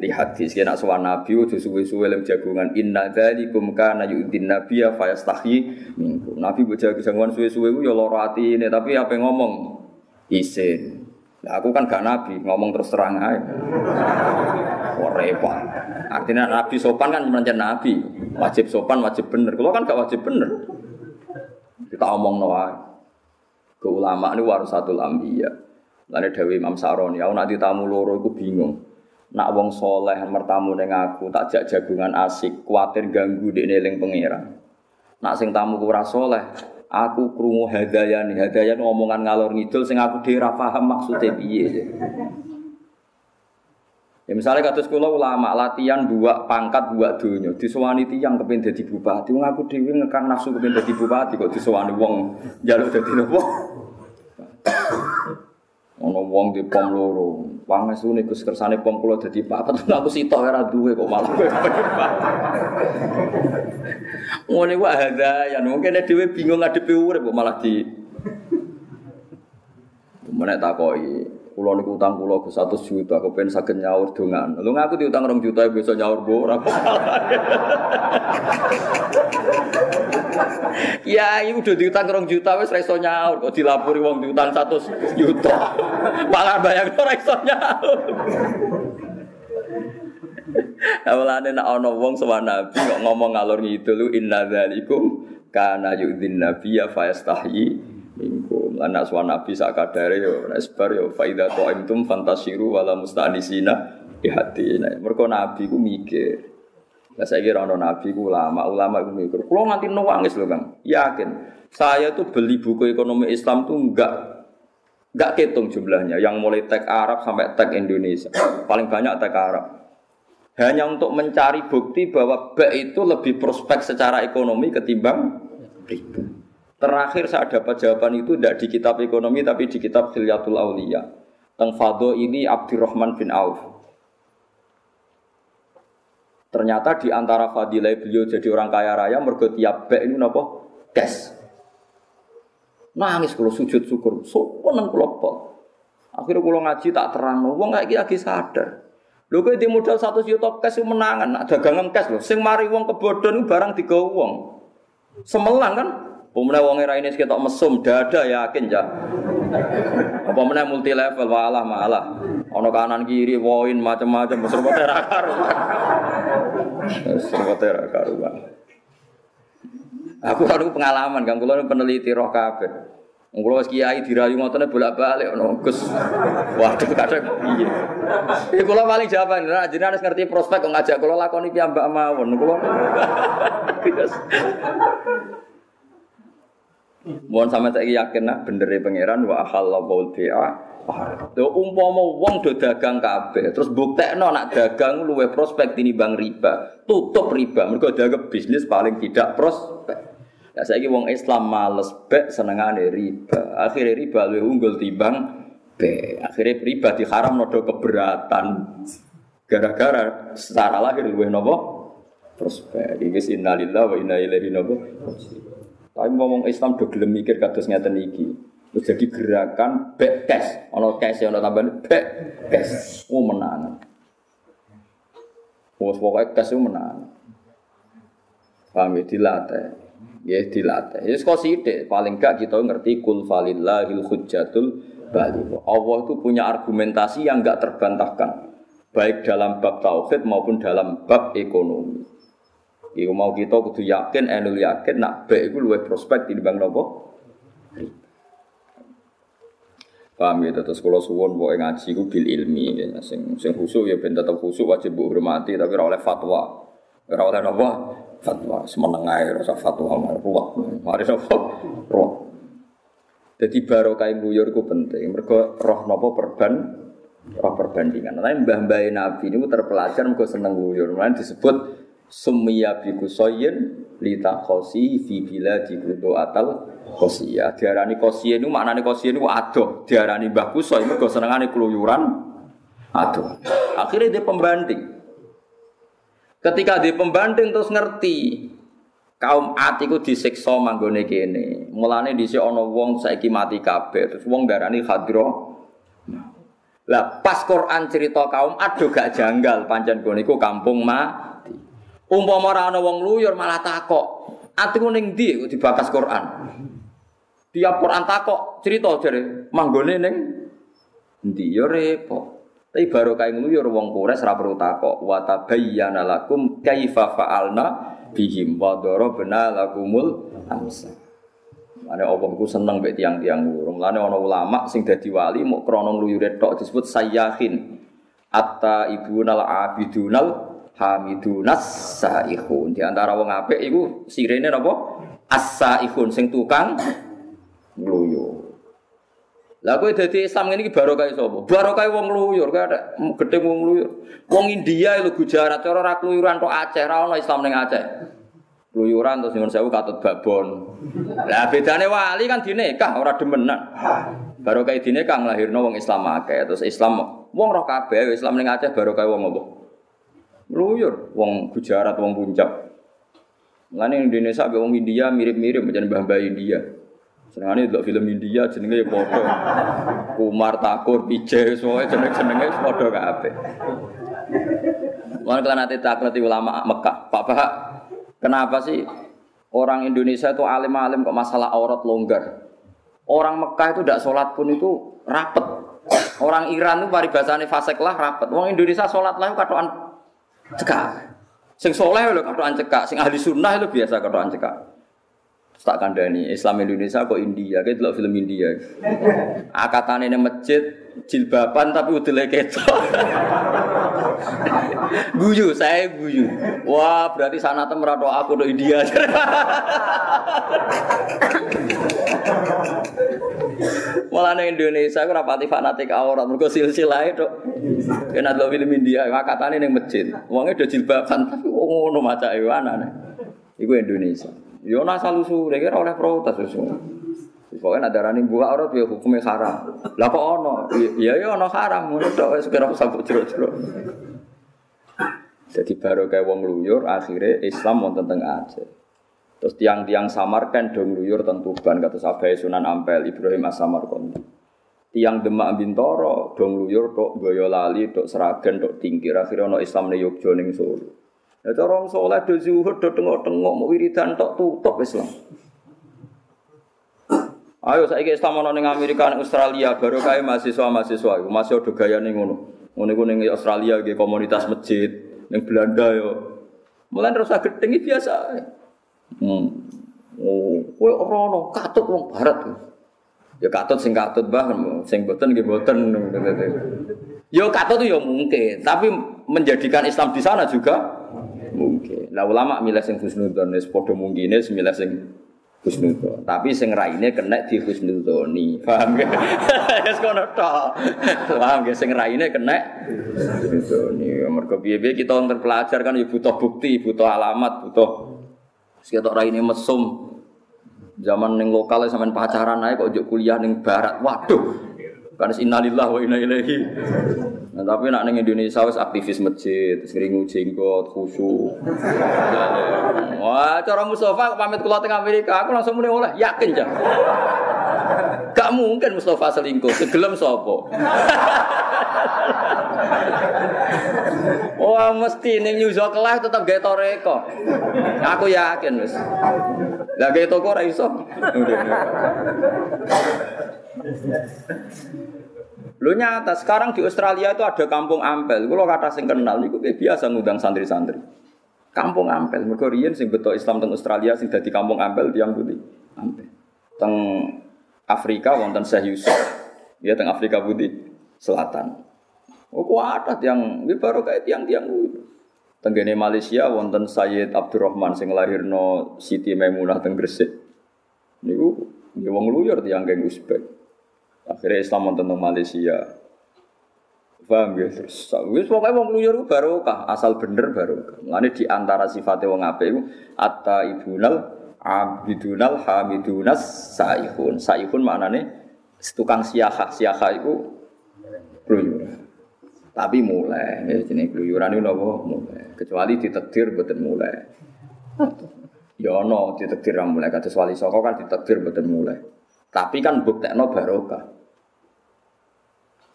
li hadis. Kena sowan nabi udah suwe-suwe lem jagungan inna dzalikum kana yu'din nabiyya fayastahi minkum. Nabi mbok jagungan suwe-suwe yo lara atine, tapi apa ngomong isin. Nah, aku kan gak nabi, ngomong terus terang aja. Wah repot. Artinya nabi sopan kan mencari nabi. Wajib sopan, wajib bener. Kalau kan gak wajib bener. Kita omong noa. Ke ulama ini satu lambi ya. Lalu Dewi Imam Saroni, aku nanti tamu loro, aku bingung. Nak wong soleh mertamu neng aku tak jak jagungan asik, kuatir ganggu di neling pangeran. Nak sing tamu kurang soleh, aku krungu hadaya nih hadaya omongan ngalor ngidul sing aku dhewe paham maksudnya piye. Ya misalnya kata sekolah ulama latihan dua pangkat dua dunia disewani tiang kepen jadi bupati. Wong aku dhewe ngekang nafsu kepen jadi bupati kok disewani wong jaluk jadi nopo Ono wong di pom loro. Pangestu niku kersane pom kula dadi papat. Aku sitok ora duwe kok malah. Ngene wae ada ya mungkin dhewe bingung ngadepi urip kok malah di Menek takoki, kula niku utang kula Gus 100 juta, aku pengen saged nyaur dongan. Lho ngaku diutang 2 juta besok nyaur ora Ya, iku udah diutang rong juta wis ra iso nyaur kok dilapori wong diutang 100 juta. Malah bayang ora iso nyaur. Awalane nek ana wong sowan Nabi ngomong ngalor ngidul inna dzalikum kana yudzin nabiyya fa yastahi minkum. Lan aswa Nabi sak kadare yo nek sebar yo fa idza ta'imtum fantasiru wala mustanisina di hati. Mergo Nabi ku mikir Nah, saya kira ono nabi ku ulama, ulama itu mikir. Kalau nanti nangis loh kang, yakin. Saya tuh beli buku ekonomi Islam tuh enggak enggak ketung jumlahnya. Yang mulai tag Arab sampai tag Indonesia, paling banyak tag Arab. Hanya untuk mencari bukti bahwa B itu lebih prospek secara ekonomi ketimbang. Terakhir saya dapat jawaban itu tidak di kitab ekonomi tapi di kitab Khilyatul Aulia. Teng Fado ini Abdurrahman bin Auf. Ternyata di antara fadilah beliau jadi orang kaya raya mergo tiap bek ini napa? Cash. Nangis kalau sujud syukur, sopan kula kok. Akhirnya kalau ngaji tak terang, wong kayak lagi sadar. Lho kowe di modal 100 juta cash menangan, nak dagangan cash lho. Sing mari wong kebodhon barang digawa wong. Semelang kan? Pemenang wong era ini sekitar mesum, dada yakin ya. Apa meneh multi level walah malah. Ono kanan kiri woin macam-macam serba ra karuan. Serba ra karuan. Aku kan pengalaman kan kula peneliti roh kabeh. Wong kula kiai dirayu ngotone bolak-balik ono Gus. Waduh kadang piye. Kula paling jawaban nah, jenengan harus ngerti prospek kok ngajak kula lakoni piyambak mawon. Kula Mohon sama saya yakin nah bener pangeran wa halallahu bi'a Lho umpama wong do dagang kabeh, terus buktekno nak dagang luwe prospek bang riba. Tutup riba, mergo dagang bisnis paling tidak prospek. Ya saiki wong Islam males bek senengane riba. Akhirnya riba luwe unggul timbang be. Akhirnya riba diharam nodo keberatan. Gara-gara secara lahir luwe nopo prospek. Iki innalillahi wa inna ilaihi nopo. Tapi ngomong Islam do gelem mikir kados ngeten iki. Terus jadi gerakan back cash, ono cash ono tambahan back cash. Oh menang. Oh pokoknya cash menang. Paham ya dilatih. Ya dilatih. Ya kok sithik paling gak kita ngerti kul falillahil hujjatul bali. Allah itu punya argumentasi yang enggak terbantahkan. Baik dalam bab tauhid maupun dalam bab ekonomi. Iku mau kita kudu yakin, enul yakin, nak baik itu luwih prospek di bang nopo. Paham ya, terus kalau suwon boleh ngaji ku bil ilmi, ya. sing sing khusuk ya ben tetap khusuk wajib bu hormati, tapi ora oleh fatwa, ora oleh apa? Fatwa, semenengai rasa fatwa ruwet, mari apa? Ruwet. Jadi barokah buyur ku penting, mereka roh nopo perban, roh perbandingan. Nah, mbah-mbah Nabi ini terpelajar mereka seneng buyur, mulai disebut summiya bi kusoyin lita khosi fi bila di atal Kosia, diarani kosia ini maknanya kosia ini adoh, diarani mbah kuso ini kau senengane keluyuran, adoh. Akhirnya dia pembanding. Ketika dia pembanding terus ngerti kaum atiku disiksa manggone kene. Mulane dhisik ana wong saiki mati kabeh, terus wong darani hadro. Lah pas Quran cerita kaum aduh gak janggal gone iku kampung mati. Umpama ora ana wong luyur malah takok. Atiku ning ndi kok dibakas Quran? Tiap Quran takok cerita jare manggone ning Ndi yo repot. Tapi baru kayak ngluyur wong kures ora perlu takok. Wa tabayyana lakum kaifa fa'alna bihim wa darabna lakumul amsal. Mane Allah ku seneng mbek tiang-tiang loro. Mulane ana ulama sing dadi wali mau krana ngluyure tok disebut sayyahin. Atta ibunal abidunal hamidunas saihun. Di antara wong apik iku sirene napa? As-saihun sing tukang ngluyur. Lah kowe dadi Islam ngene iki barokah sapa? Barokah wong ngluyur, kowe ada gedhe wong ngluyur. Wong India lho Gujarat cara ra kluyuran tok Aceh, ra ono Islam ning Aceh. Kluyuran terus nyuwun sewu katut babon. Lah bedane wali kan dinekah ora demenan. Barokah dinekah nglahirno wong Islam akeh, terus Islam wong roh kabeh Islam ning Aceh barokah wong apa? Ngluyur, wong Gujarat, wong Puncak. Mulane Indonesia be wong India mirip-mirip macam mbah-mbah India. Senengane delok film India jenenge ya padha. Kumar Takur, Pijay, semuanya jeneng-jenenge padha kabeh. Mulane kalau nanti takleti ulama Mekah, Pak Pak, kenapa sih orang Indonesia itu alim-alim kok masalah aurat longgar? Orang Mekah itu tidak sholat pun itu rapet. Orang Iran itu paribasane fasek lah rapet. Orang Indonesia sholat lah katoan cekak. Sing soleh lho katoan cekak, sing ahli sunnah itu biasa katoan cekak tak kandani Islam Indonesia kok India kayak dulu film India. Akatan ini masjid jilbaban tapi udah ketok. Guyu saya guyu. Wah berarti sana tuh aku do India. Malah nih Indonesia aku rapati fanatik aurat mereka silsilah itu kena dulu film India akatan ini masjid. Uangnya udah jilbaban tapi ngono maca iwana nih itu Indonesia Yo asal usul, kira oleh protes usul. Pokoknya ada rani buka aurat ya hukumnya haram. Lah kok ono? Iya ya ono haram, ngono tok wis kira sabuk jero-jero. Jadi baru kayak wong luyur, akhirnya Islam mau tentang aja. Terus tiang-tiang samarkan dong luyur tentu ban kata Sabai Sunan Ampel Ibrahim As-Samarkand. Tiang Demak Bintoro dong luyur tok Boyolali tok Seragen tok Tingkir akhirnya ono Islam ne Yogyakarta ning Solo. Ya cara wong saleh do zuhud do tengok-tengok mau wiridan tok tutup Islam. Ayo saiki Islam ana ning Amerika ning Australia baru kae mahasiswa-mahasiswa iku masih ada gayane ngono. Ngono iku ning Australia ge komunitas masjid, ning Belanda yo. Mulai terus gedeng biasa. Hmm. Oh, kowe ora ono katut wong barat. Ya katut sing katut bah, sing boten nggih boten. Yo katut yo mungkin, tapi menjadikan Islam di sana juga mungkin. Lah ulama milih sing husnudzon wis padha mungkine milih sing husnudzon. Tapi sing raine kena di husnudzoni. Paham ge? Wis kono tok. Paham ge sing raine kena husnudzoni. Mergo piye-piye kita terpelajar kan ya butuh bukti, butuh alamat, butuh sekitar raine mesum. Zaman ning lokal sampean pacaran ae kok kuliah ning barat. Waduh, karena innalillah wa inna ilaihi. Nah, tapi nak neng Indonesia wis aktivis masjid, sering jenggot, khusyuk. Wah, cara Mustafa pamit kula teng Amerika, aku langsung mulai oleh yakin jah. Gak mungkin Mustafa selingkuh, segelem sapa? Wah, mesti ning New York lah tetap gawe toreko. Aku yakin wis. Lah gawe toko ora iso. Lu nyata sekarang di Australia itu ada kampung Ampel. Kalau kata sing kenal itu biasa ngundang santri-santri. Kampung Ampel. Mergo riyen sing betul Islam teng Australia sing dadi kampung Ampel tiang putih. Ampel. Teng Afrika wonten Syekh Yusuf. Ya teng Afrika Putih Selatan. Oh kuat yang ini baru kayak tiang-tiang. Tenggene Malaysia wonten Sayyid Abdurrahman sing lahirno Siti Maimunah teng Gresik. Niku wong luyur tiang geng Uzbek. Akhirnya Islam wonten teng Malaysia. Paham ya? Terus wis pokoke wong kluyur barokah, asal bener barokah. Mulane di antara sifatnya wong apik iku atta ibunal abidunal hamidunas saihun. Saihun maknane tukang siaha. Siaha iku kluyur. Tapi mulai, ya jenenge kluyuran itu nopo mulai. Kecuali ditakdir boten mulai. Ya ono ditakdir mulai kados wali saka kan ditakdir boten mulai. Tapi kan buktekno barokah.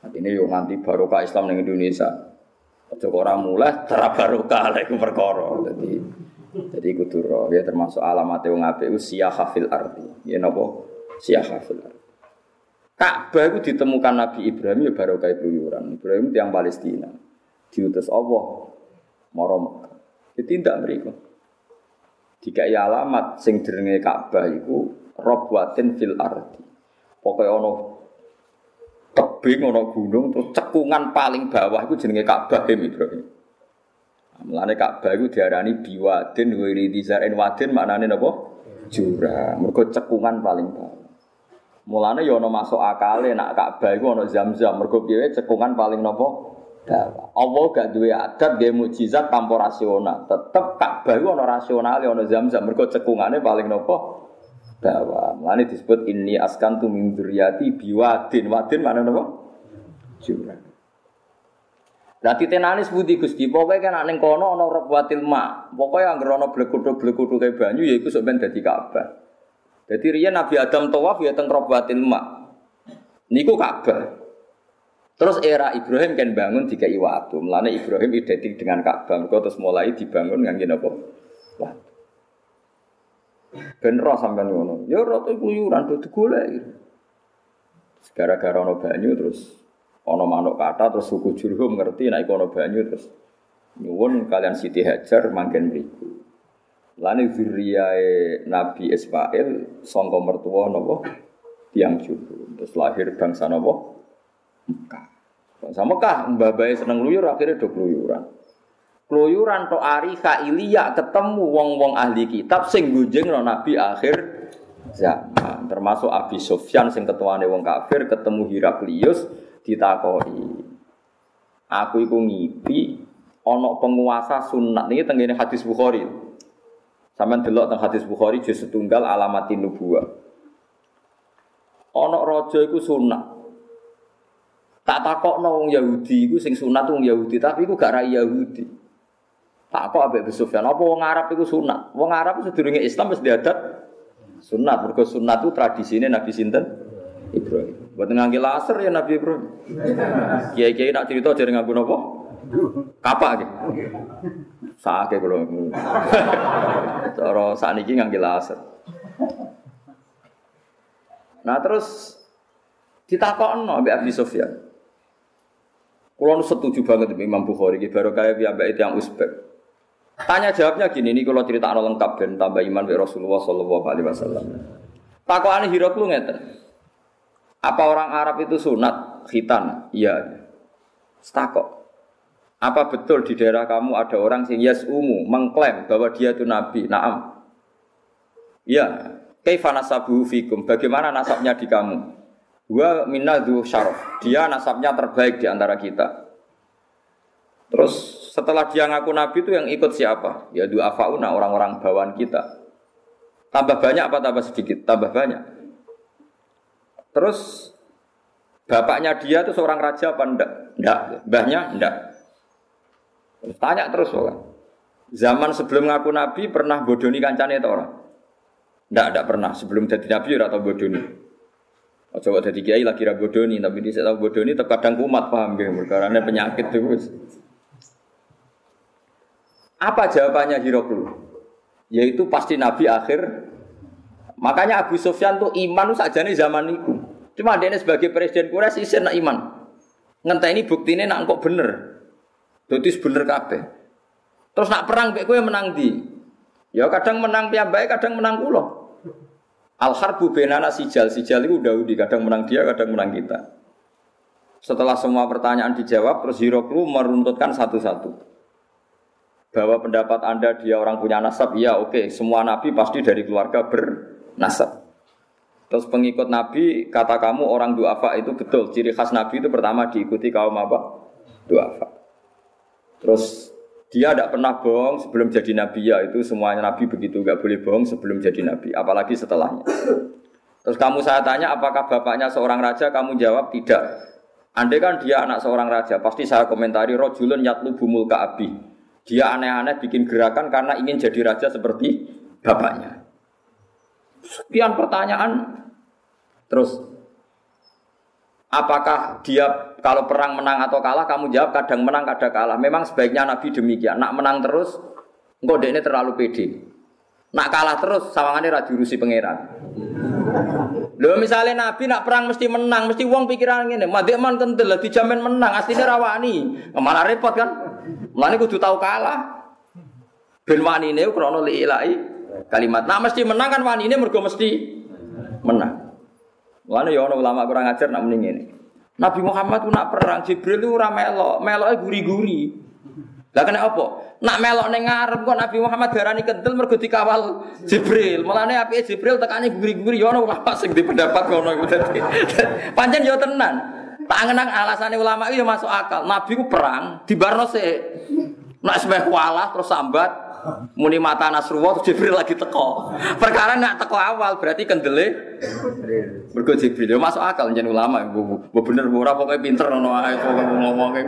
Ini yo nganti barokah Islam di Indonesia. Aja ora mulai cara barokah lek perkara. Dadi jadi kuduro ya termasuk alamat wong apik ku siyah fil ardi. Ya napa? Siyah fil ardi. Ka'bah itu ditemukan Nabi Ibrahim ya baru kayak keluyuran. Ibrahim yang Palestina. Diutus Allah. Moro Mekah. Jadi tidak mereka. Jika alamat sing jenenge Ka'bah itu robwatin fil ardi. Pokoknya ono tebing ono gunung terus cekungan paling bawah itu jenenge Ka'bah Ibrahim. Mulane Ka'bah itu diarani biwadin wiridi zarin wadin maknane napa? Jurang. Mergo cekungan paling bawah. Mulane ya ana masuk akale nak Ka'bah iku ana Zam-zam. Mergo piye cekungan paling napa? Dawa. Allah gak duwe adat nggih mukjizat tanpa rasional. Tetep Ka'bah iku ana rasional ana Zam-zam. Mergo cekungane paling napa? Dawa. Mulane disebut inni askantu min dzurriyyati biwadin. Wadin mana napa? Jurang. Lah titenane sebuti Gusti, pokoke kan ning kono ana rabwatil ma. Pokoke anggere ana blekuthuk-blekuthuk banyu ya iku sok ben dadi Ka'bah. Jadi riyen Nabi Adam tawaf ya teng Robatil Ma. Niku Ka'bah. Terus era Ibrahim kan bangun tiga iwatu. Mulane Ibrahim identik dengan Ka'bah. Mergo terus mulai dibangun ngangge napa? Watu. Ben roh sampean ngono. Ya roh kuyuran do digolek. Gara-gara banyu terus ana manuk kata terus suku Jurhum ngerti nek ana banyu terus nyuwun kalian Siti Hajar mangken mriku. Lani zuriyae Nabi Ismail sangka mertua napa tiang juru. Terus lahir bangsa napa? Mekah. Bangsa Mekah mbah seneng luyur akhirnya do keluyuran. Keluyuran to ari Ilya ketemu wong-wong ahli kitab sing gunjing Nabi akhir zaman. Termasuk Abi Sufyan sing ketuane wong kafir ketemu Heraklius ditakoi. Aku iku ngipi ana penguasa sunat ini tengene hadis Bukhari. Sampai delok tentang hadis Bukhari juz setunggal alamatin nubuah. Onok rojo iku sunat. Tak takok wong Yahudi iku sing sunat wong Yahudi, tapi iku gak rai Yahudi. Tak kok ambek Sufyan, apa wong Arab iku sunat? Wong Arab sedurunge Islam wis diadat sunat. Mergo sunat itu tradisine Nabi sinten? Ibrahim. Buat ngangge laser ya Nabi Ibrahim. Kiai-kiai nak cerita jadi nganggo napa? Kapak gitu. Sake kula. Cara sakniki ngangge laser. Nah terus ditakokno mbek Abi Sufyan. Kulo setuju banget dengan Imam Bukhari baru kaya piyambake yang Uzbek. Tanya jawabnya gini, ini kalau cerita lengkap dan tambah iman be Rasulullah Shallallahu Alaihi Wasallam. Takokan Hiraklu ngeten. Apa orang Arab itu sunat khitan? Iya. Stakok. Apa betul di daerah kamu ada orang sing umu mengklaim bahwa dia itu nabi? Naam. Ya, kaifa nasabu fikum? Bagaimana nasabnya di kamu? Wa minna syaraf. Dia nasabnya terbaik di antara kita. Terus setelah dia ngaku nabi itu yang ikut siapa? Ya dua fauna orang-orang bawaan kita. Tambah banyak apa tambah sedikit? Tambah banyak. Terus bapaknya dia itu seorang raja apa enggak? Enggak. Mbahnya enggak. Tanya terus orang. Zaman sebelum ngaku nabi pernah bodoni kancane itu orang? Tidak, tidak pernah. Sebelum jadi nabi ya atau bodoni. Coba jadi kiai lagi ra bodoni, tapi dia tahu bodoni terkadang kumat paham gitu, karena penyakit terus. Apa jawabannya Hiroklu? Yaitu pasti nabi akhir. Makanya Abu Sufyan tuh iman saja nih zaman itu. Cuma dia sebagai presiden Quraisy isin nak iman. Ngenteni buktine nak kok bener. Dadi bener kabeh. Terus nak perang mek kowe menang di. Ya kadang menang piyambake, kadang menang kula. Al harbu benana sijal, sijal itu udah di kadang menang dia, kadang menang kita. Setelah semua pertanyaan dijawab, terus Hiroklu meruntutkan satu-satu. Bahwa pendapat Anda dia orang punya nasab, iya oke, okay. semua nabi pasti dari keluarga bernasab. Terus pengikut nabi, kata kamu orang duafa itu betul. Ciri khas nabi itu pertama diikuti kaum apa? Duafa. Terus dia tidak pernah bohong sebelum jadi nabi ya itu semuanya nabi begitu nggak boleh bohong sebelum jadi nabi apalagi setelahnya. Terus kamu saya tanya apakah bapaknya seorang raja kamu jawab tidak. Andai kan dia anak seorang raja pasti saya komentari rojulun yatlu bumul kaabi. Dia aneh-aneh bikin gerakan karena ingin jadi raja seperti bapaknya. Sekian pertanyaan terus Apakah dia kalau perang menang atau kalah? Kamu jawab kadang menang, kadang kalah. Memang sebaiknya Nabi demikian. Nak menang terus, engkau ini terlalu pede. Nak kalah terus, sawangannya rusi pangeran. Lho misalnya Nabi nak perang mesti menang, mesti wong pikiran ngene, madhek man kentel dijamin menang, aslinya rawani. Malah repot kan? Mulane kudu tahu kalah. Ben wanine krana liilai kalimat. Nah mesti menang kan wanine mergo mesti menang. Mulane ya ulama kurang ajar nak muni ngene. Nabi Muhammad ku nak perang Jibril itu ora melok, meloke guri-guri. Lah kena apa? Nak melok ning ngarep kok Nabi Muhammad darani kental mergo dikawal Jibril. Mulane apike Jibril tekane guri-guri ya ono ulama sing di pendapat ngono iku dadi. Pancen yo tenan. Tak ngenang alasane ulama itu ya masuk akal. Nabi ku perang di Barno sik. Nak semeh kualah terus sambat muni mata Nasrullah Jibril lagi teko. Perkara nak teko awal berarti kendele mergo Jibril yo masuk akal jeneng ulama. Bu bener ora pokoke pinter ngono ae ngomongke.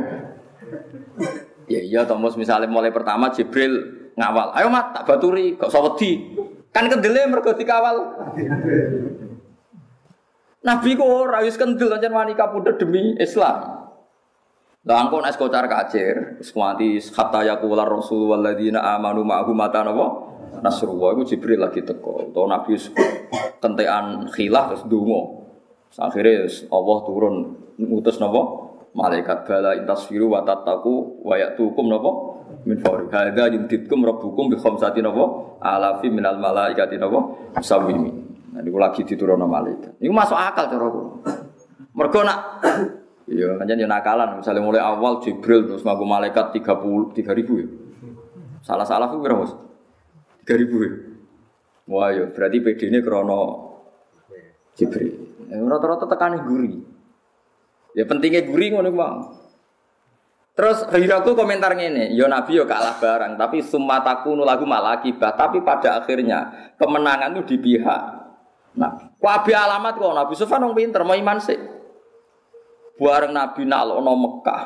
Ya iya Thomas misalnya mulai pertama Jibril ngawal. Ayo mat tak baturi, kok sawedi. Kan kendele mergo dikawal. Nabi kok ora wis kendel ancen wani demi Islam. Lah angkon es kocar kacir, wis kuanti hatta yaqula rasul walladzina amanu ma'ahu mata napa? Nasrullah iku Jibril lagi teko. Utawa Nabi kentekan khilaf terus donga. Akhirnya Allah turun ngutus napa? malaikat bala intasfiru wa tattaqu wa ya'tukum napa min fawri hadza yumtitkum rabbukum bi khamsati napa alafi minal malaikati napa musawwimi nah niku lagi diturunno malaikat niku masuk akal cara kula mergo nak iya pancen yo nakalan misalnya mulai awal Jibril terus ngaku malaikat 30 3000 ya salah-salah ku pira Mas 3000 ya wah yo berarti PD-ne krana Jibril rata-rata tekane guri Ya pentingnya guri ngono bang. Terus Hiraku komentar ngene, yo Nabi yo kalah barang, tapi sumataku nulagu malah akibat. Tapi pada akhirnya kemenangan itu di pihak Nabi. Wabi alamat kok Nabi Sufyan wong pinter, mau iman sih. Bareng Nabi nalono Mekah.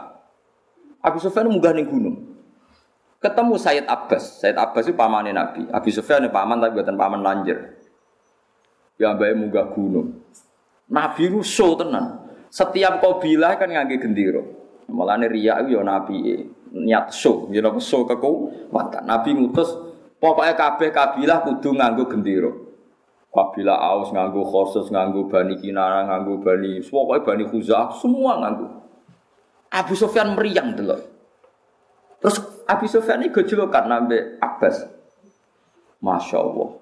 Abu Sufyan munggah ning gunung. Ketemu Sayyid Abbas. Sayyid Abbas itu pamannya Nabi. Abu Sufyan paman tapi buatan paman lanjir. Ya mbake munggah gunung. Nabi rusuh tenan. Setiap kabilah kan ngangge gendera. Mulane riya yo nabi niat show, yo napa show kekuatan. Nabi ngutus pokoknya kabeh kabilah kudu nganggo gendera. Kabilah Aus nganggo khusus nganggo Bani Kinana, nganggo Bani, pokoknya Bani Khuzah, semua nganggo. Abu Sufyan meriang delok. Terus Abu Sufyan ini gejolokan nambe Abbas. Masya Allah.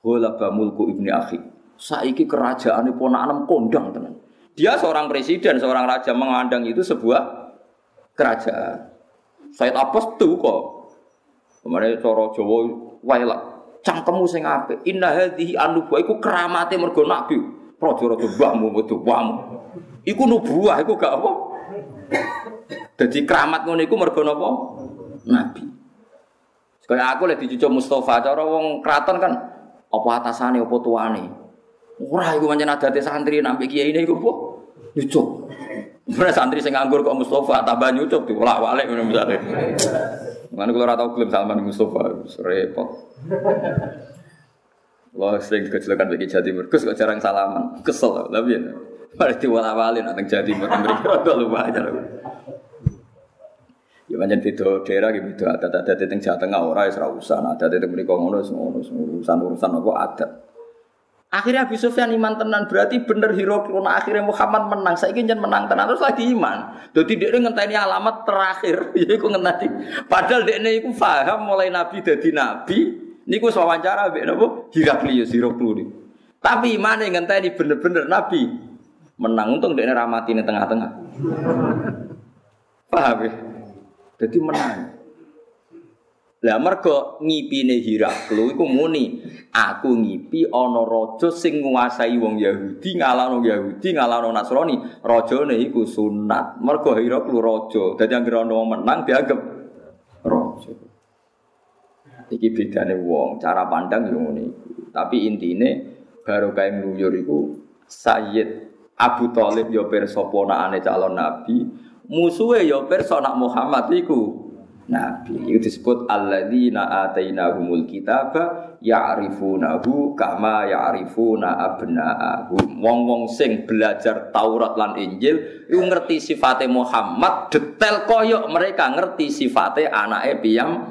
Hulaba mulku ibni akhi. Saiki kerajaan ini ponakan kondang tenan. Dia seorang presiden, seorang raja mengandang itu sebuah kerajaan. Said Abbas tuh kok. Kemarin coro Jawa wailak cangkemmu sing apik. Inna hadhihi anubuah iku keramate mergo nabi. Raja-raja mbahmu metu wamu. Iku nubuah iku gak apa. Jadi keramat ngono iku mergo napa? Nabi. Kayak aku lek dicucuk Mustafa cara wong kraton kan apa atasane apa tuane. Ora iku pancen adate santri nampi kiai ini iku apa? Nyucuk. Mana santri sing nganggur kok Mustafa tambah nyucuk diwolak-walik ngono misale. Mana kalau tau klaim Salman Mustafa repot. Wah sering kecelakaan bagi jadi Gus kok jarang salaman, kesel tapi ya. Mari diwala-walin nang jadi mereka kok lupa aja. Ya pancen beda daerah gitu beda adat-adat teng Jawa Tengah ora wis ora usah, adat teng mriko ngono urusan urusan apa adat. Akhirnya Abu Sufyan iman tenan berarti bener hero krona akhirnya Muhammad menang. Saya ingin menang tenan terus lagi iman. Jadi dia ngenteni alamat terakhir. Iku ngenteni. Padahal dia ini paham mulai Nabi jadi Nabi. Niku wawancara mbek napa? Heraklius Heraklius. Tapi iman yang ngenteni bener-bener Nabi menang untung dia ramati di tengah-tengah. Paham ya? Jadi menang. Lah mergo ngipine Hiraklu iku muni, aku ngipi ana raja sing nguasai wong Yahudi ngalahno Yahudi ngalahno Nasrani. Rajane iku sunat. Mergo Hiraklu raja. Dadi anggere ana wong menang dianggap raja. Iki bedane wong, cara pandang yo ngene. Tapi intine baru kae ngluyur iku Sayyid Abu Thalib yo pirsa ponakane calon nabi, musuhe yo pirsa nak Muhammad iku nabi. Itu disebut alladzina atainahumul kitaba ya'rifunahu kama ya'rifuna abna'ahum. Wong-wong sing belajar Taurat lan Injil iku ngerti sifate Muhammad detail koyok mereka ngerti sifate anake piyam.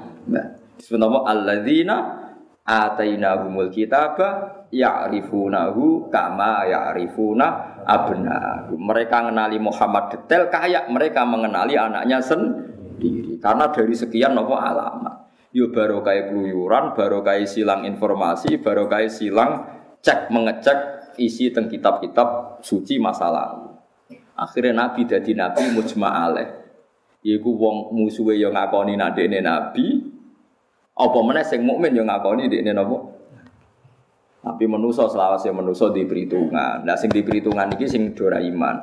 Disebut apa alladzina atainahumul kitaba ya'rifunahu kama ya'rifuna abna. Mereka mengenali Muhammad detail kayak mereka mengenali anaknya sendiri. Karena dari sekian nopo alamat. Yo baru kayak keluyuran, kayak silang informasi, baru kayak silang cek mengecek isi teng kitab-kitab suci masa lalu. Akhirnya Nabi jadi Nabi mujma alaih. Iku wong musuhe yo ngakoni nak nabi, apa meneh sing mukmin yo ngakoni dekne napa? Tapi menuso selawase menuso di perhitungan. Nah sing di perhitungan iki sing dora iman.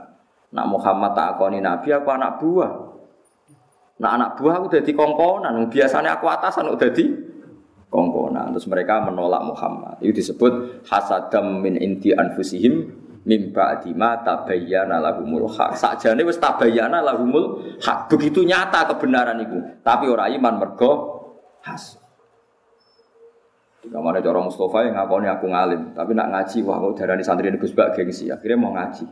Nak Muhammad tak akoni nabi aku anak buah. Nak anak buah aku dadi kongkonan. Biasanya aku atasan udah di kongkonan. Terus mereka menolak Muhammad. Itu disebut hasadam min inti anfusihim mim ba'di ma tabayyana lahumul haq. Sakjane wis tabayyana lahumul hak Begitu nyata kebenaran itu. Tapi orang iman mergo hasad. Kamane cara Mustafa yang ngakoni aku ngalim, tapi nak ngaji wah kok darani santri Gus Bak gengsi, akhirnya mau ngaji.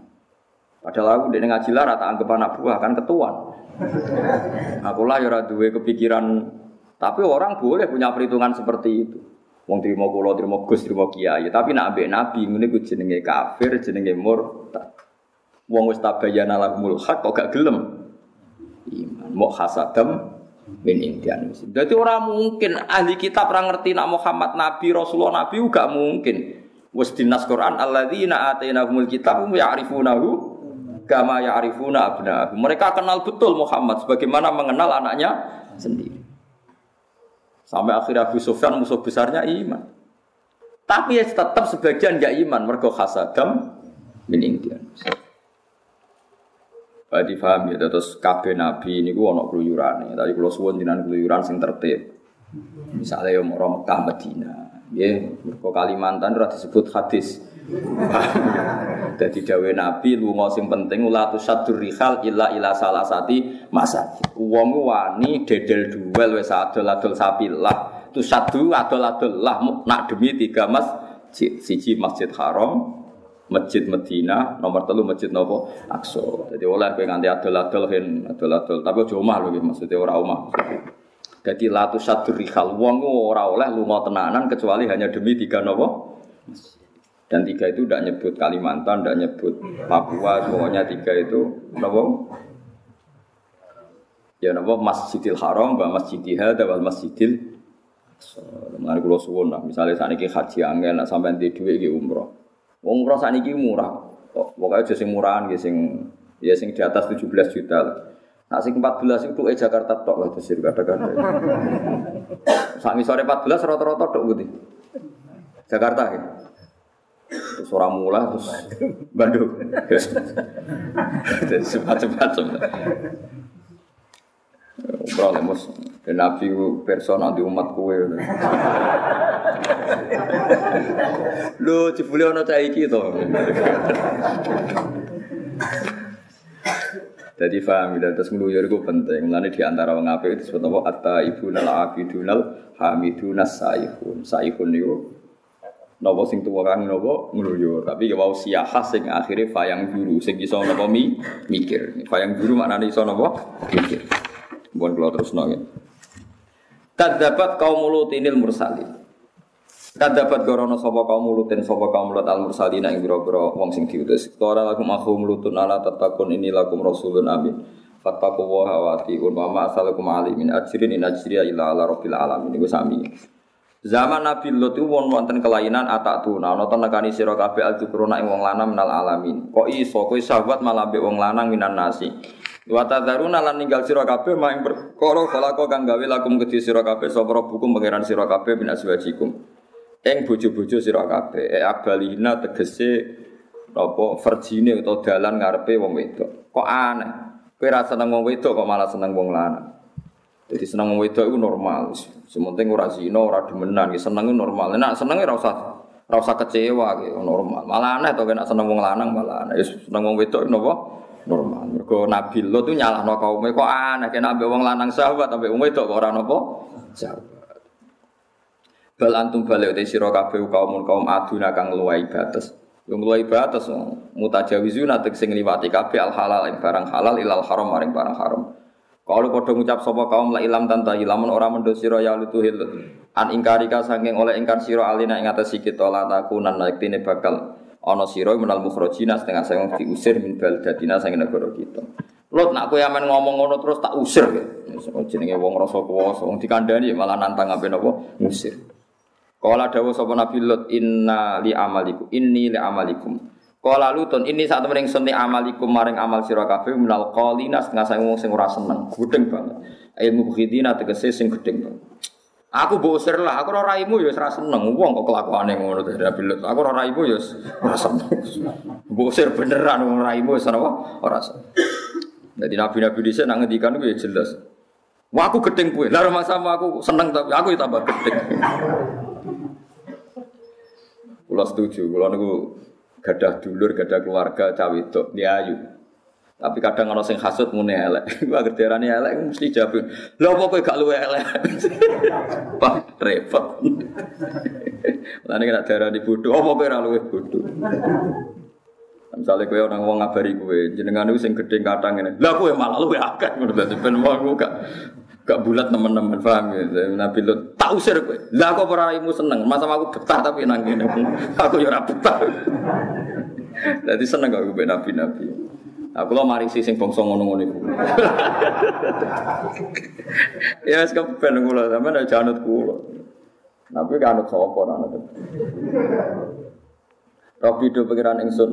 Padahal aku dene ngaji lah rata anggap anak buah kan ketuan. Aku lah ya duwe kepikiran tapi orang boleh punya perhitungan seperti itu. Wong terima kula, terima Gus, terima kiai, tapi nak ambek nabi ngene ku jenenge kafir, jenenge murtad. Wong wis tabayyana lahumul haq kok gak gelem. Iman, mau hasadam min indian Jadi orang mungkin ahli kitab orang ngerti nak Muhammad Nabi Rasulullah Nabi juga mungkin. Wes dinas Quran alladzina atainahumul kitab ya'rifunahu kama ya'rifuna abna'ahum. Mereka kenal betul Muhammad sebagaimana mengenal anaknya sendiri. Sampai akhir Abu Sufyan musuh besarnya iman. Tapi ya tetap sebagian gak iman mergo hasadam min indian. Berarti paham ya, terus kabeh nabi ono keluyuran tapi kalau suwon jinan keluyuran sing tertib. Misalnya yang mau Mekah Medina, ya, Kalimantan udah disebut hadis. Jadi dawe Nabi lu sing penting ulah tu sadur rihal illa ila salah sati masa. Wong wani dedel duel wes adol adol sapi lah. Tu satu adol adol lah nak demi tiga mas siji masjid haram, Masjid Medina, nomor telu Masjid Nopo Aqsa. Jadi oleh kowe nganti adol-adol hen adol-adol, tapi aja omah lho maksudnya ora omah. Jadi latu satu rihal wong ora oleh lunga tenanan kecuali hanya demi tiga nopo. Dan tiga itu tidak nyebut Kalimantan, tidak nyebut Papua, pokoknya tiga itu nopo. Ya nopo Masjidil Haram, wa Masjidil Hada, wal Masjidil Mengenai kulo suwun lah, misalnya saat ini haji angin, sampai di duit di umroh. Umroh saniki murah. Pokoknya sing murahan ya sing ya sing di atas 17 juta lah. Nah sing 14 itu eh Jakarta tok lah desir kadang-kadang. Sak sore 14 rata-rata tok gitu. Jakarta ya. Terus orang mula terus Bandung. Jadi cepat-cepat Umroh lah mus. Dan Nabi personal di umat kue. Lho, jebule ana cah iki to. Jadi paham ya, terus ngeluyur itu penting. Mulanya di antara apa itu disebut apa? Atta ibu nal abidunal hamidunas saihun. Saihun itu nopo sing tua kang nopo ngeluyur. Tapi ya mau siahah sing akhirnya fayang juru. Sing iso nopo mi mikir. Fayang juru maknanya iso nopo mikir. Bukan kalau terus nongin. Kadabat kaum mulutinil mursalin. Kadabat gorono sapa kaum mulutin sapa kaum mulut al mursalina ing biro-biro wong sing diutus. Qala lakum akhu mulutun ala tatakun ini lakum rasulun amin. Fattaku wa hawati un wa ma asalakum ali min ajrin in ajriya illa ala rabbil alamin. Iku sami. Zaman Nabi Lut itu won wonten kelainan atak tuna to nekani sira kabeh alzukruna ing wong lanang minal alamin. Kok iso kowe sahabat malah wong lanang minan nasi. Wa tadzaruna lan ninggal sira kabeh mak ing perkara khalaqo kang gawe lakum kedhi sira kabeh sapa rabbukum pangeran sira kabeh bin azwajikum. Eng bojo-bojo sira kabeh e abalina tegese apa verjine utawa dalan ngarepe wong wedok. Kok aneh. Kowe seneng wong wedok kok malah seneng wong lanang. Jadi seneng wong wedok itu normal. Sementing ora zina, ora demenan, seneng normal. Nek seneng ora usah ora usah kecewa gitu, normal. Malah aneh to nek seneng wong lanang malah aneh. Seneng wong wedok napa? Normal. Mergo Nabi Lot itu nyalahno kaume kok aneh kena ambek wong lanang sahabat ambek wong wedok kok ora napa? Sahabat. Bal antum balik utai sira kabeh kaum kaum aduna kang luwai batas. Yang luwai batas mutajawizuna tek sing liwati kabeh al halal ing barang halal ilal haram maring barang haram. Kalau padha ngucap sapa kaum la ilam tanta ilamun ora mendo sira ya lutuhil an ingkarika saking oleh ingkar sira alina ing atas kita la takunan tine bakal ana sira menal mukhrajina setengah saya diusir min baldatina saking negara kita. Lot nak kowe amen ngomong ngono terus tak usir. Jenenge wong rasa kuwasa, wong dikandani malah nantang apa napa ngusir. Kala dawuh sapa Nabi Lut inna li amalikum inni li amalikum. Kala lutun ini saat temen ingsun amalikum maring amal sira kabeh minal qalina setengah saya wong sing ora seneng, gedeng banget. Ilmu khidina tegese sing gedeng. Aku bosir lah, aku ora raimu ya ora seneng. Wong kok kelakuane ngono to Nabi. Aku ora raimu ya ora seneng. Bosir beneran wong raimu wis ora ora seneng. Jadi nabi-nabi di sana ngendikan gue ya jelas. Wah aku gedeng lalu sama aku seneng tapi aku ya tambah gedeng. Kulo setuju, kulo niku gadah dulur, gadah keluarga cawe itu, dia ayu. Tapi kadang orang sing hasut mune elek. Gua gerderane elek mesti jawab. Lho apa kowe gak luwe elek? Pak repot. Lah nek darani bodoh, apa kowe ora luwe bodoh? Misalnya kue orang ngomong ngabari kue, jenengan itu sing gede kadang ini, lah kue malah lu ya akeh, menurut saya ben mau gak gak bulat teman-teman paham ya. Nabi lu tak usir kue, lah kok seneng, masa aku betah tapi nang ini, aku ya betah. Jadi seneng gak gue nabi-nabi. Aku lo mari sih sing bangsa ngono-ngono iku. ya wis kepen kula sampean aja anut kula. Nabi kanut sapa anut. Robi do pengiran ingsun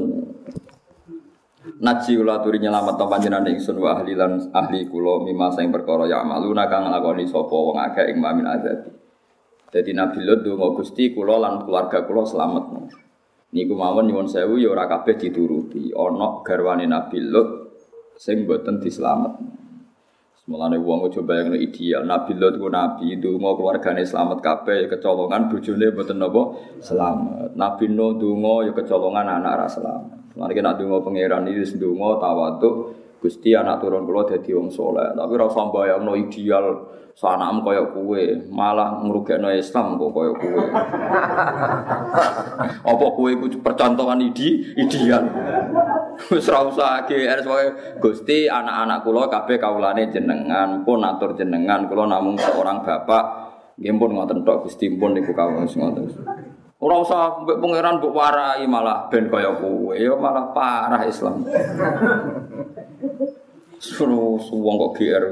Naji kula aturi nyelamet to panjenengan ingsun wa ahli lan ahli kula mimma sing perkara ya amaluna kang nglakoni sapa wong akeh ing mamin azabi. Dadi Nabi Lut donga Gusti kula lan keluarga kula selamat. Niku mawon nyuwun sewu ya ora kabeh dituruti. Ana garwane Nabi Lut sing boten dislamet. Mulane wong aja bayangno ideal. Nabi Lot ku nabi, donga keluargane selamat kabeh, ya kecolongan bojone mboten napa selamat. Nabi Nuh donga ya kecolongan anak ra selamat. Mari nek donga pangeran iki donga tawaduk Gusti anak turun kula dadi wong saleh. Tapi ora usah bayangno ideal sanam kaya kue, malah ngrugekno Islam kok kaya kue. Apa kue iku percontohan idi ideal. Wis ora usah GR wae Gusti anak-anak kula kabeh kawulane jenengan pun atur jenengan kula namung seorang bapak nggih pun ngoten tok Gusti pun niku kawula ngoten. Ora usah mbek pangeran mbok warai malah ben kaya kowe ya malah parah Islam. Suruh wong kok GR.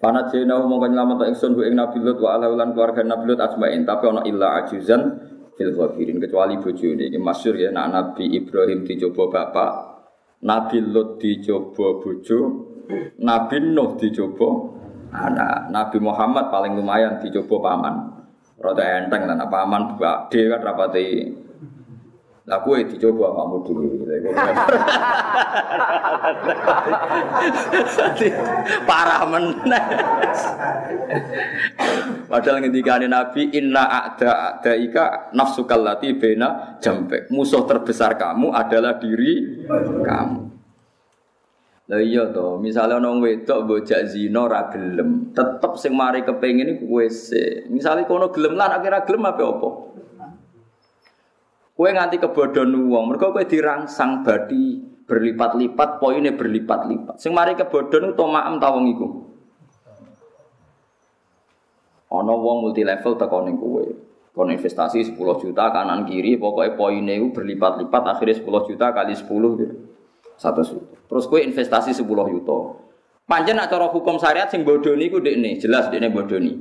Panat jena mongko nyelamet ingsun ku ing Nabi Lut wa ala ulan keluarga Nabi Lut asmain. Tapi ana illa ajuzan fil ghafirin kecuali bojone. Iki ya nak Nabi Ibrahim dicoba bapak Nabi Lut dicoba bojo Nabi Nuh dicoba anak Nabi Muhammad paling lumayan dicoba paman. Rada enteng lan paman gede kan rapati lah kue dicoba kamu dulu. Parah meneh. Padahal ngendikane Nabi inna a'da a'daika nafsu kallati bena jambek. Musuh terbesar kamu adalah diri kamu. Lah iya to, misalnya nong wedok bojak zina ora gelem, tetep sing mari kepengin iku kowe sik. Misale kono gelem lan akhirnya gelem apa apa? Kue nganti kebodohan uang, mereka kue dirangsang badi berlipat-lipat, poinnya berlipat-lipat. Sing mari kebodohan itu maam tawang iku. Ono wong multi level teko ning kowe. Kon investasi 10 juta kanan kiri, pokoknya poinnya itu berlipat-lipat, akhirnya 10 juta kali 10 gitu. Satu juta. Terus kue investasi 10 juta. Panjen nak cara hukum syariat sing bodoni ku dekne, jelas dekne bodoni.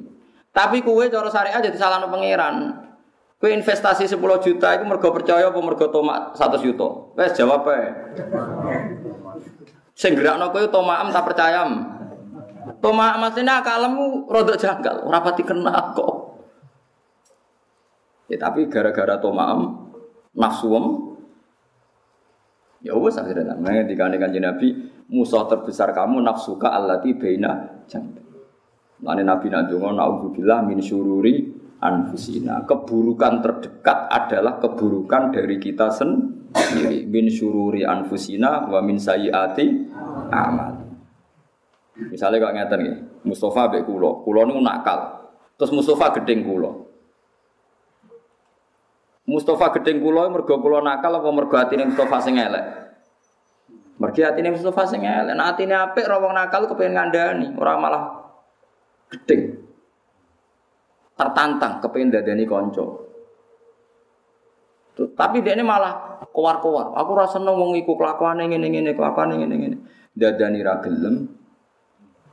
Tapi kue cara syariat jadi salah pangeran. Kue investasi 10 juta itu mergo percaya apa mergo tomak 100 juta? Wes jawab ae. Sing gerakno kowe tomaam tak percaya. Tomak maksudnya akalmu rodok janggal, ora pati kena kok. Ya tapi gara-gara tomaam nafsuem ya wes akhirnya namanya dikane kanjeng Nabi musuh terbesar kamu nafsuka allati baina jambi. Lane Nabi nak donga naudzubillah min syururi anfusina. Keburukan terdekat adalah keburukan dari kita sendiri. Min syururi anfusina wa min sayyiati amal. Misalnya kok ngeten nggih, Mustafa mbek kula, kula niku nakal. Terus Mustafa gedeng kula. Mustafa gedeng kula mergo kula nakal apa mergo atine Mustafa sing elek? Mergi atine Mustafa sing elek, nek atine apik ora wong nakal kepengin ngandani, ora malah gedeng. Tertantang kepengin dadani kanca. Tapi dia ini malah keluar-keluar. Aku rasa seneng wong iku kelakuane ngene-ngene, kelakuane ngene-ngene. Dadani ra gelem,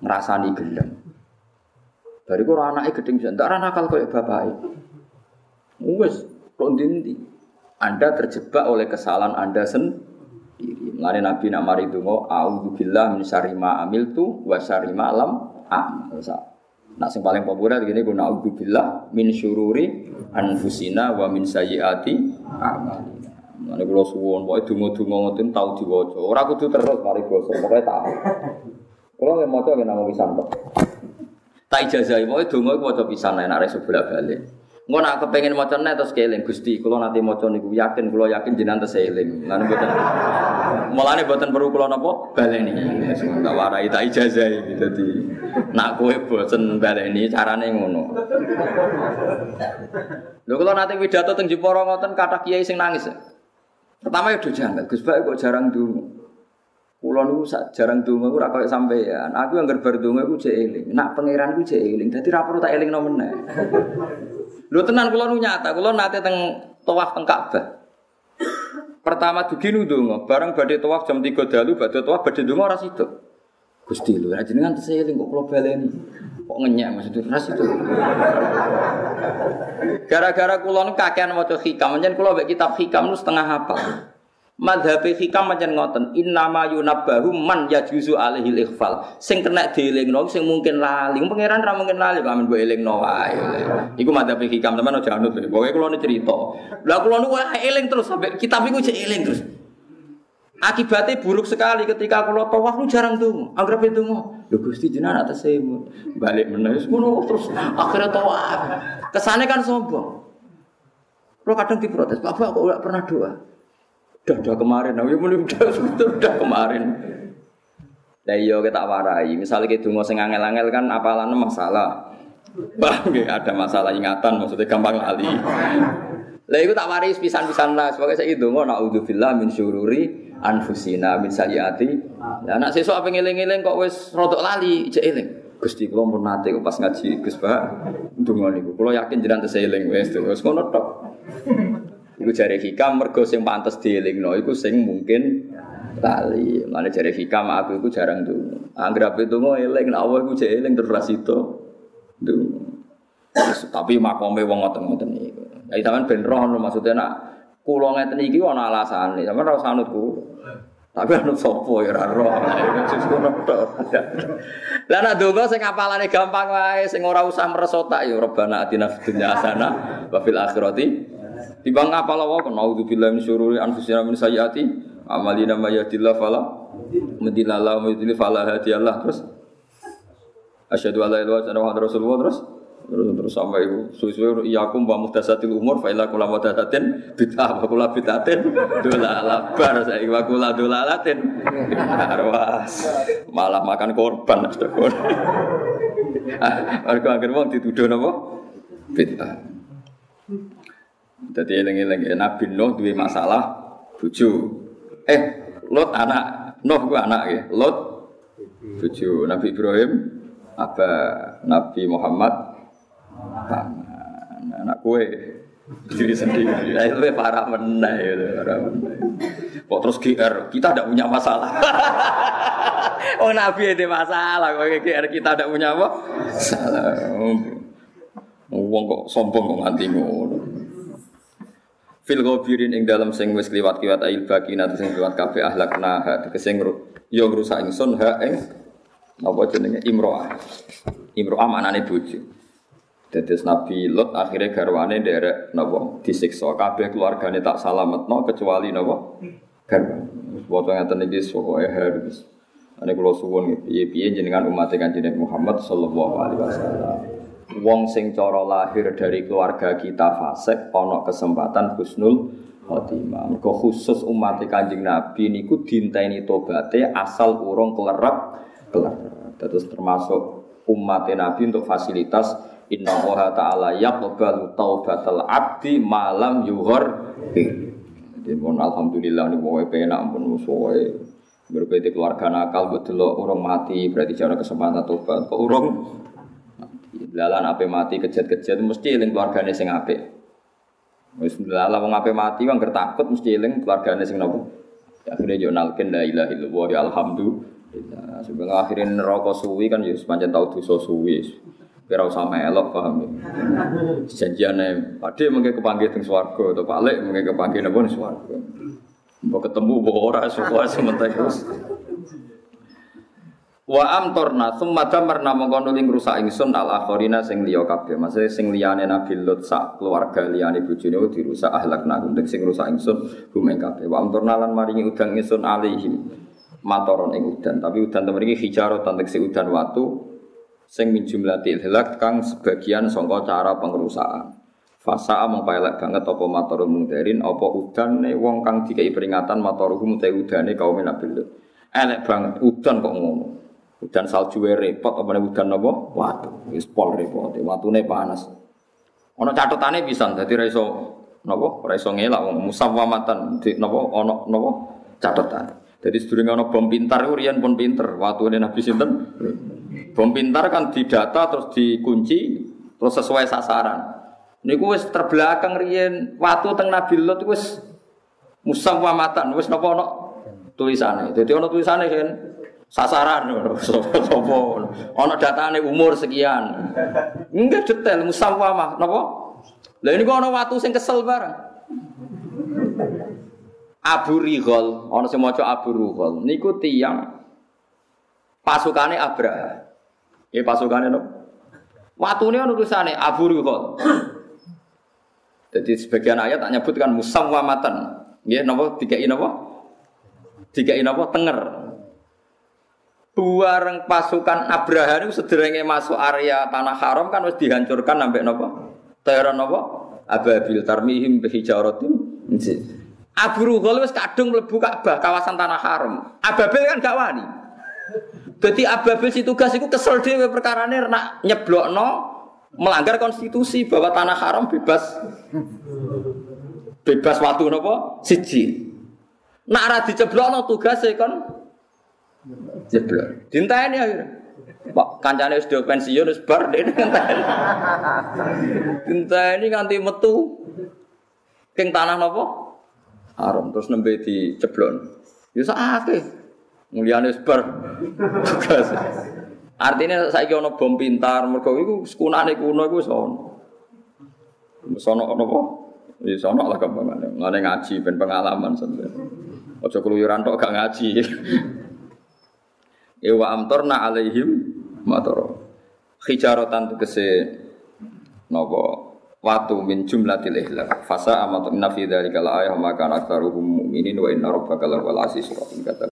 ngrasani gelem. Bariku ora anake gedeng bisa, ndak nakal koyo bapake. Wes, kok ndi Anda terjebak oleh kesalahan Anda sendiri. Mulane Nabi nak mari donga, auzubillah min syarri ma amiltu wa syarri ma lam amal. Nah, yang paling populer gini guna auzubillah min syururi anfusina wa min sayyiati a'malina. Mane kula suwon pokoke donga-donga ngoten tau diwaca. Ora kudu terus mari basa, pokoke tahu. Kula nek maca nggih namung pisan kok. Tak ijazahi pokoke donga iku maca pisan nek arek sebelah balik. Engko nak kepengin maca nek terus keling Gusti, kula nanti maca niku yakin kula yakin jenengan tes eling. Mboten Mulane mboten perlu kula napa baleni. Tak warai tak ijazahi dadi nak kowe bosen baleni carane ngono. Lho kula nanti pidato teng Jepara ngoten kathah kiai sing nangis. Pertama ya janggal, Gus Bae kok jarang dungu. Kulo niku jarang donga ora koyo sampean. Aku yang gerbar donga iku jek eling. Nak pangeran ku jek eling. Dadi ra perlu tak elingno meneh. Lho tenan kula nu nyata, kula nate teng tawaf teng Ka'bah. Pertama dugi nu donga, bareng badhe tawaf jam 3 dalu, badhe tawaf badhe donga ora sida. Gusti lho, jenengan teseling kok kula baleni. Kok ngenyek maksudnya ras itu. Gara-gara kula nu kakean maca hikam, njen kula mek kitab hikam nu setengah hafal. Madhab hikam macam ngoten, innama yunabbahu man yajuzu alaihi ikhfal. Sing kena dielingno sing mungkin lali. Pangeran ra mungkin lali, kok amen mbok elingno wae. Iku madhab hikam, teman aja anut. Pokoke kula nu cerita. Lah kula nu eling terus sampai kitab iku cek eling terus. Akibatnya buruk sekali ketika kalau tawaf lu jarang tuh, anggap itu mau. Lu gusti jenah atas semut, balik menangis ngono terus akhirnya tawaf. Kesannya kan sombong. Lo kadang diprotes, bapak kok gak pernah doa. Udah, udah kemarin, nah, ya mulai udah, udah kemarin. Lah iya kita warai, misalnya kita dungo sing angel-angel kan apalan masalah. Bang, ada masalah ingatan, maksudnya gampang lali. Lah itu tak waris pisan-pisan lah, sebagai saya dongo naudzubillah min syururi anfusina min sayyiati. Lah nak sesuk apa ngeling-eling kok wis rodok lali, ijek eling. Gusti kula pun nate pas ngaji Gus Pak ndonga niku. Kula yakin jenengan tesih eling wis wis ngono tok. Iku jari hikam mergo sing pantes dielingno iku sing mungkin tali. Mane jari hikam aku iku jarang tuh. Angger ape donga eling nek Allah iku eling terus ra sida. Tapi makome wong ngoten-ngoten iku. Lah sampean ben roh maksudnya nak kula ngeten iki ana alasane. Sampeyan ora usah anut Tapi anut sapa ya ora roh. Lah nek donga gampang wae, sing ora usah meresotak ya Rabbana atina fid dunya hasanah wa akhirati Timbang apa lawa kon naudzubillahi min syururi anfusina min sayyiati amalina may yahdillahu fala mudhillalah wa yudhlil fala hadiyalah terus? Asyhadu alla ilaha illallah wa rasulullah. Terus? Terus terus sampai itu suwe-suwe iyakum wa muhdatsatil umur fa illa kullu muhdatsatin bid'ah wa kullu bid'atin dolalah bar saiki wa kullu dolalatin arwas. Malah makan korban Mergo anggere wong dituduh napa? Bid'ah jadi eling-eling ya, Nabi Nuh dua masalah buju. Eh, Lot anak, Nuh gua anak ya. Lot buju. Nabi Ibrahim apa Nabi Muhammad anak kue diri sendiri. Nah, itu parah meneh itu, parah meneh. Kok terus GR, kita tidak punya masalah. oh Nabi ada masalah, kok GR kita tidak punya apa? Masalah. Wong kok sombong kok nganti ngono. Fil ghabirin ing dalam sing wis kliwat kiwat ail bakina sing kliwat kabeh ahlakna ha tegese yo ngrusak ingsun ha ing apa jenenge imroah. Imroah maknane bojo. Dadi Nabi Lot akhirnya garwane derek napa disiksa kabeh keluargane tak salametno kecuali napa garwane. Foto ngaten iki pokoke harus. Ane kula suwun piye-piye jenengan umat Kanjeng Muhammad sallallahu alaihi wasallam wong sing cara lahir dari keluarga kita fasik ana kesempatan husnul khotimah. Mergo khusus umat Kanjeng Nabi niku dinteni tobaté asal urung klerak klerak. Terus termasuk umat Nabi untuk fasilitas Inna Allah Ta'ala yaqbalu taubatal abdi malam yuhor Jadi mohon Alhamdulillah ini mau penak pun musuhnya Berbeda keluarga nakal betul orang mati berarti jangan kesempatan tobat. Kok orang Lalan ape mati kejat-kejat mesti eling keluargane sing apik. Wis lalah wong ape mati wong takut mesti eling keluargane sing nopo. Akhirnya yo nalken la ilaha illallah ya alhamdulillah. Sebelum akhirin neraka suwi kan ya sepanjang tau dosa suwi. Kira usah melok paham ya. Janjiane pade mengke kepanggih teng swarga atau balik mengke kepanggih napa ning swarga. Mbok ketemu mbok ora suka sementara terus. Wa amtorna summa damarna mongko nuli ngrusak ingsun al akhirina sing liya kabeh. Maksudnya sing liyane Nabi Lut sak keluarga liyane bojone dirusak ahlakna untuk sing rusak ingsun gumeng kabeh. Wa amtorna lan maringi udan ingsun alaihim matoron ing udan. Tapi udan temen iki hijarah tegese udan watu sing min jumlatil hilak kang sebagian sangka cara pengrusakan. Fasa among paelek banget apa matorun mungdarin apa udane wong kang dikai peringatan matoruhum te udane kaum Nabi Lut. Elek banget udan kok ngono. Udan salju repot apa nih udan apa? Watu. Wis pol repot. Watune panas. Ono catatane bisa dadi ra iso? Ra iso ngelak wong musawwamatan di napa ono napa catatan. Jadi sedurunge ono bom pintar iku riyen pun pinter. Watune Nabi sinten? Bom pintar kan didata terus dikunci terus sesuai sasaran. Niku wis terbelakang riyen watu teng Nabi Lot wis musawwamatan wis napa ono tulisane. Jadi ono tulisane kan sasaran. Sapa ana datane umur sekian. Enggak detail musawwamah napa? Lha ini kok ana watu sing kesel bareng. Abu Righal. Ana sing maca Abu Righal. Niku tiyang pasukane Abraha ya pasukane no watune ana tulisane Abu Righal. Jadi sebagian ayat tak nyebutkan musawwamatan nggih napa? Dikai napa? Dikai napa? Tenger Buareng pasukan Abraha itu sederenge masuk area tanah haram kan harus dihancurkan sampai nopo? Teror nopo? Ababil tarmihim bihijaratim. Abu Ruhul wis kadung mlebu Ka'bah kawasan tanah haram. Ababil kan gak wani. Jadi Ababil si tugas itu kesel dhewe perkarane nak nyeblokno melanggar konstitusi bahwa tanah haram bebas bebas waktu nopo siji. Nak ra diceblokno tugas kon Jeblok. Dinteni akhirnya. Pak kancane wis do pensiun wis bar dene ngenteni. Dinteni nganti metu king tanah napa? Haram terus nembe diceblok. Ya sakake. Mulyane wis bar. Artinya saiki ana bom pintar mergo iku sekunane kuno iku wis ono. Wis ono napa? Wis ono lah kembangan. Ngene ngaji ben pengalaman sampeyan. Aja keluyuran tok gak ngaji. Ewa amtorna alaihim matoro. Hijaratan tegese nopo watu min jumlatil ihlak. Fasa amat inna fi dzalika la ayah maka aktsaruhum mu'minin wa inna rabbaka lawal rahim kata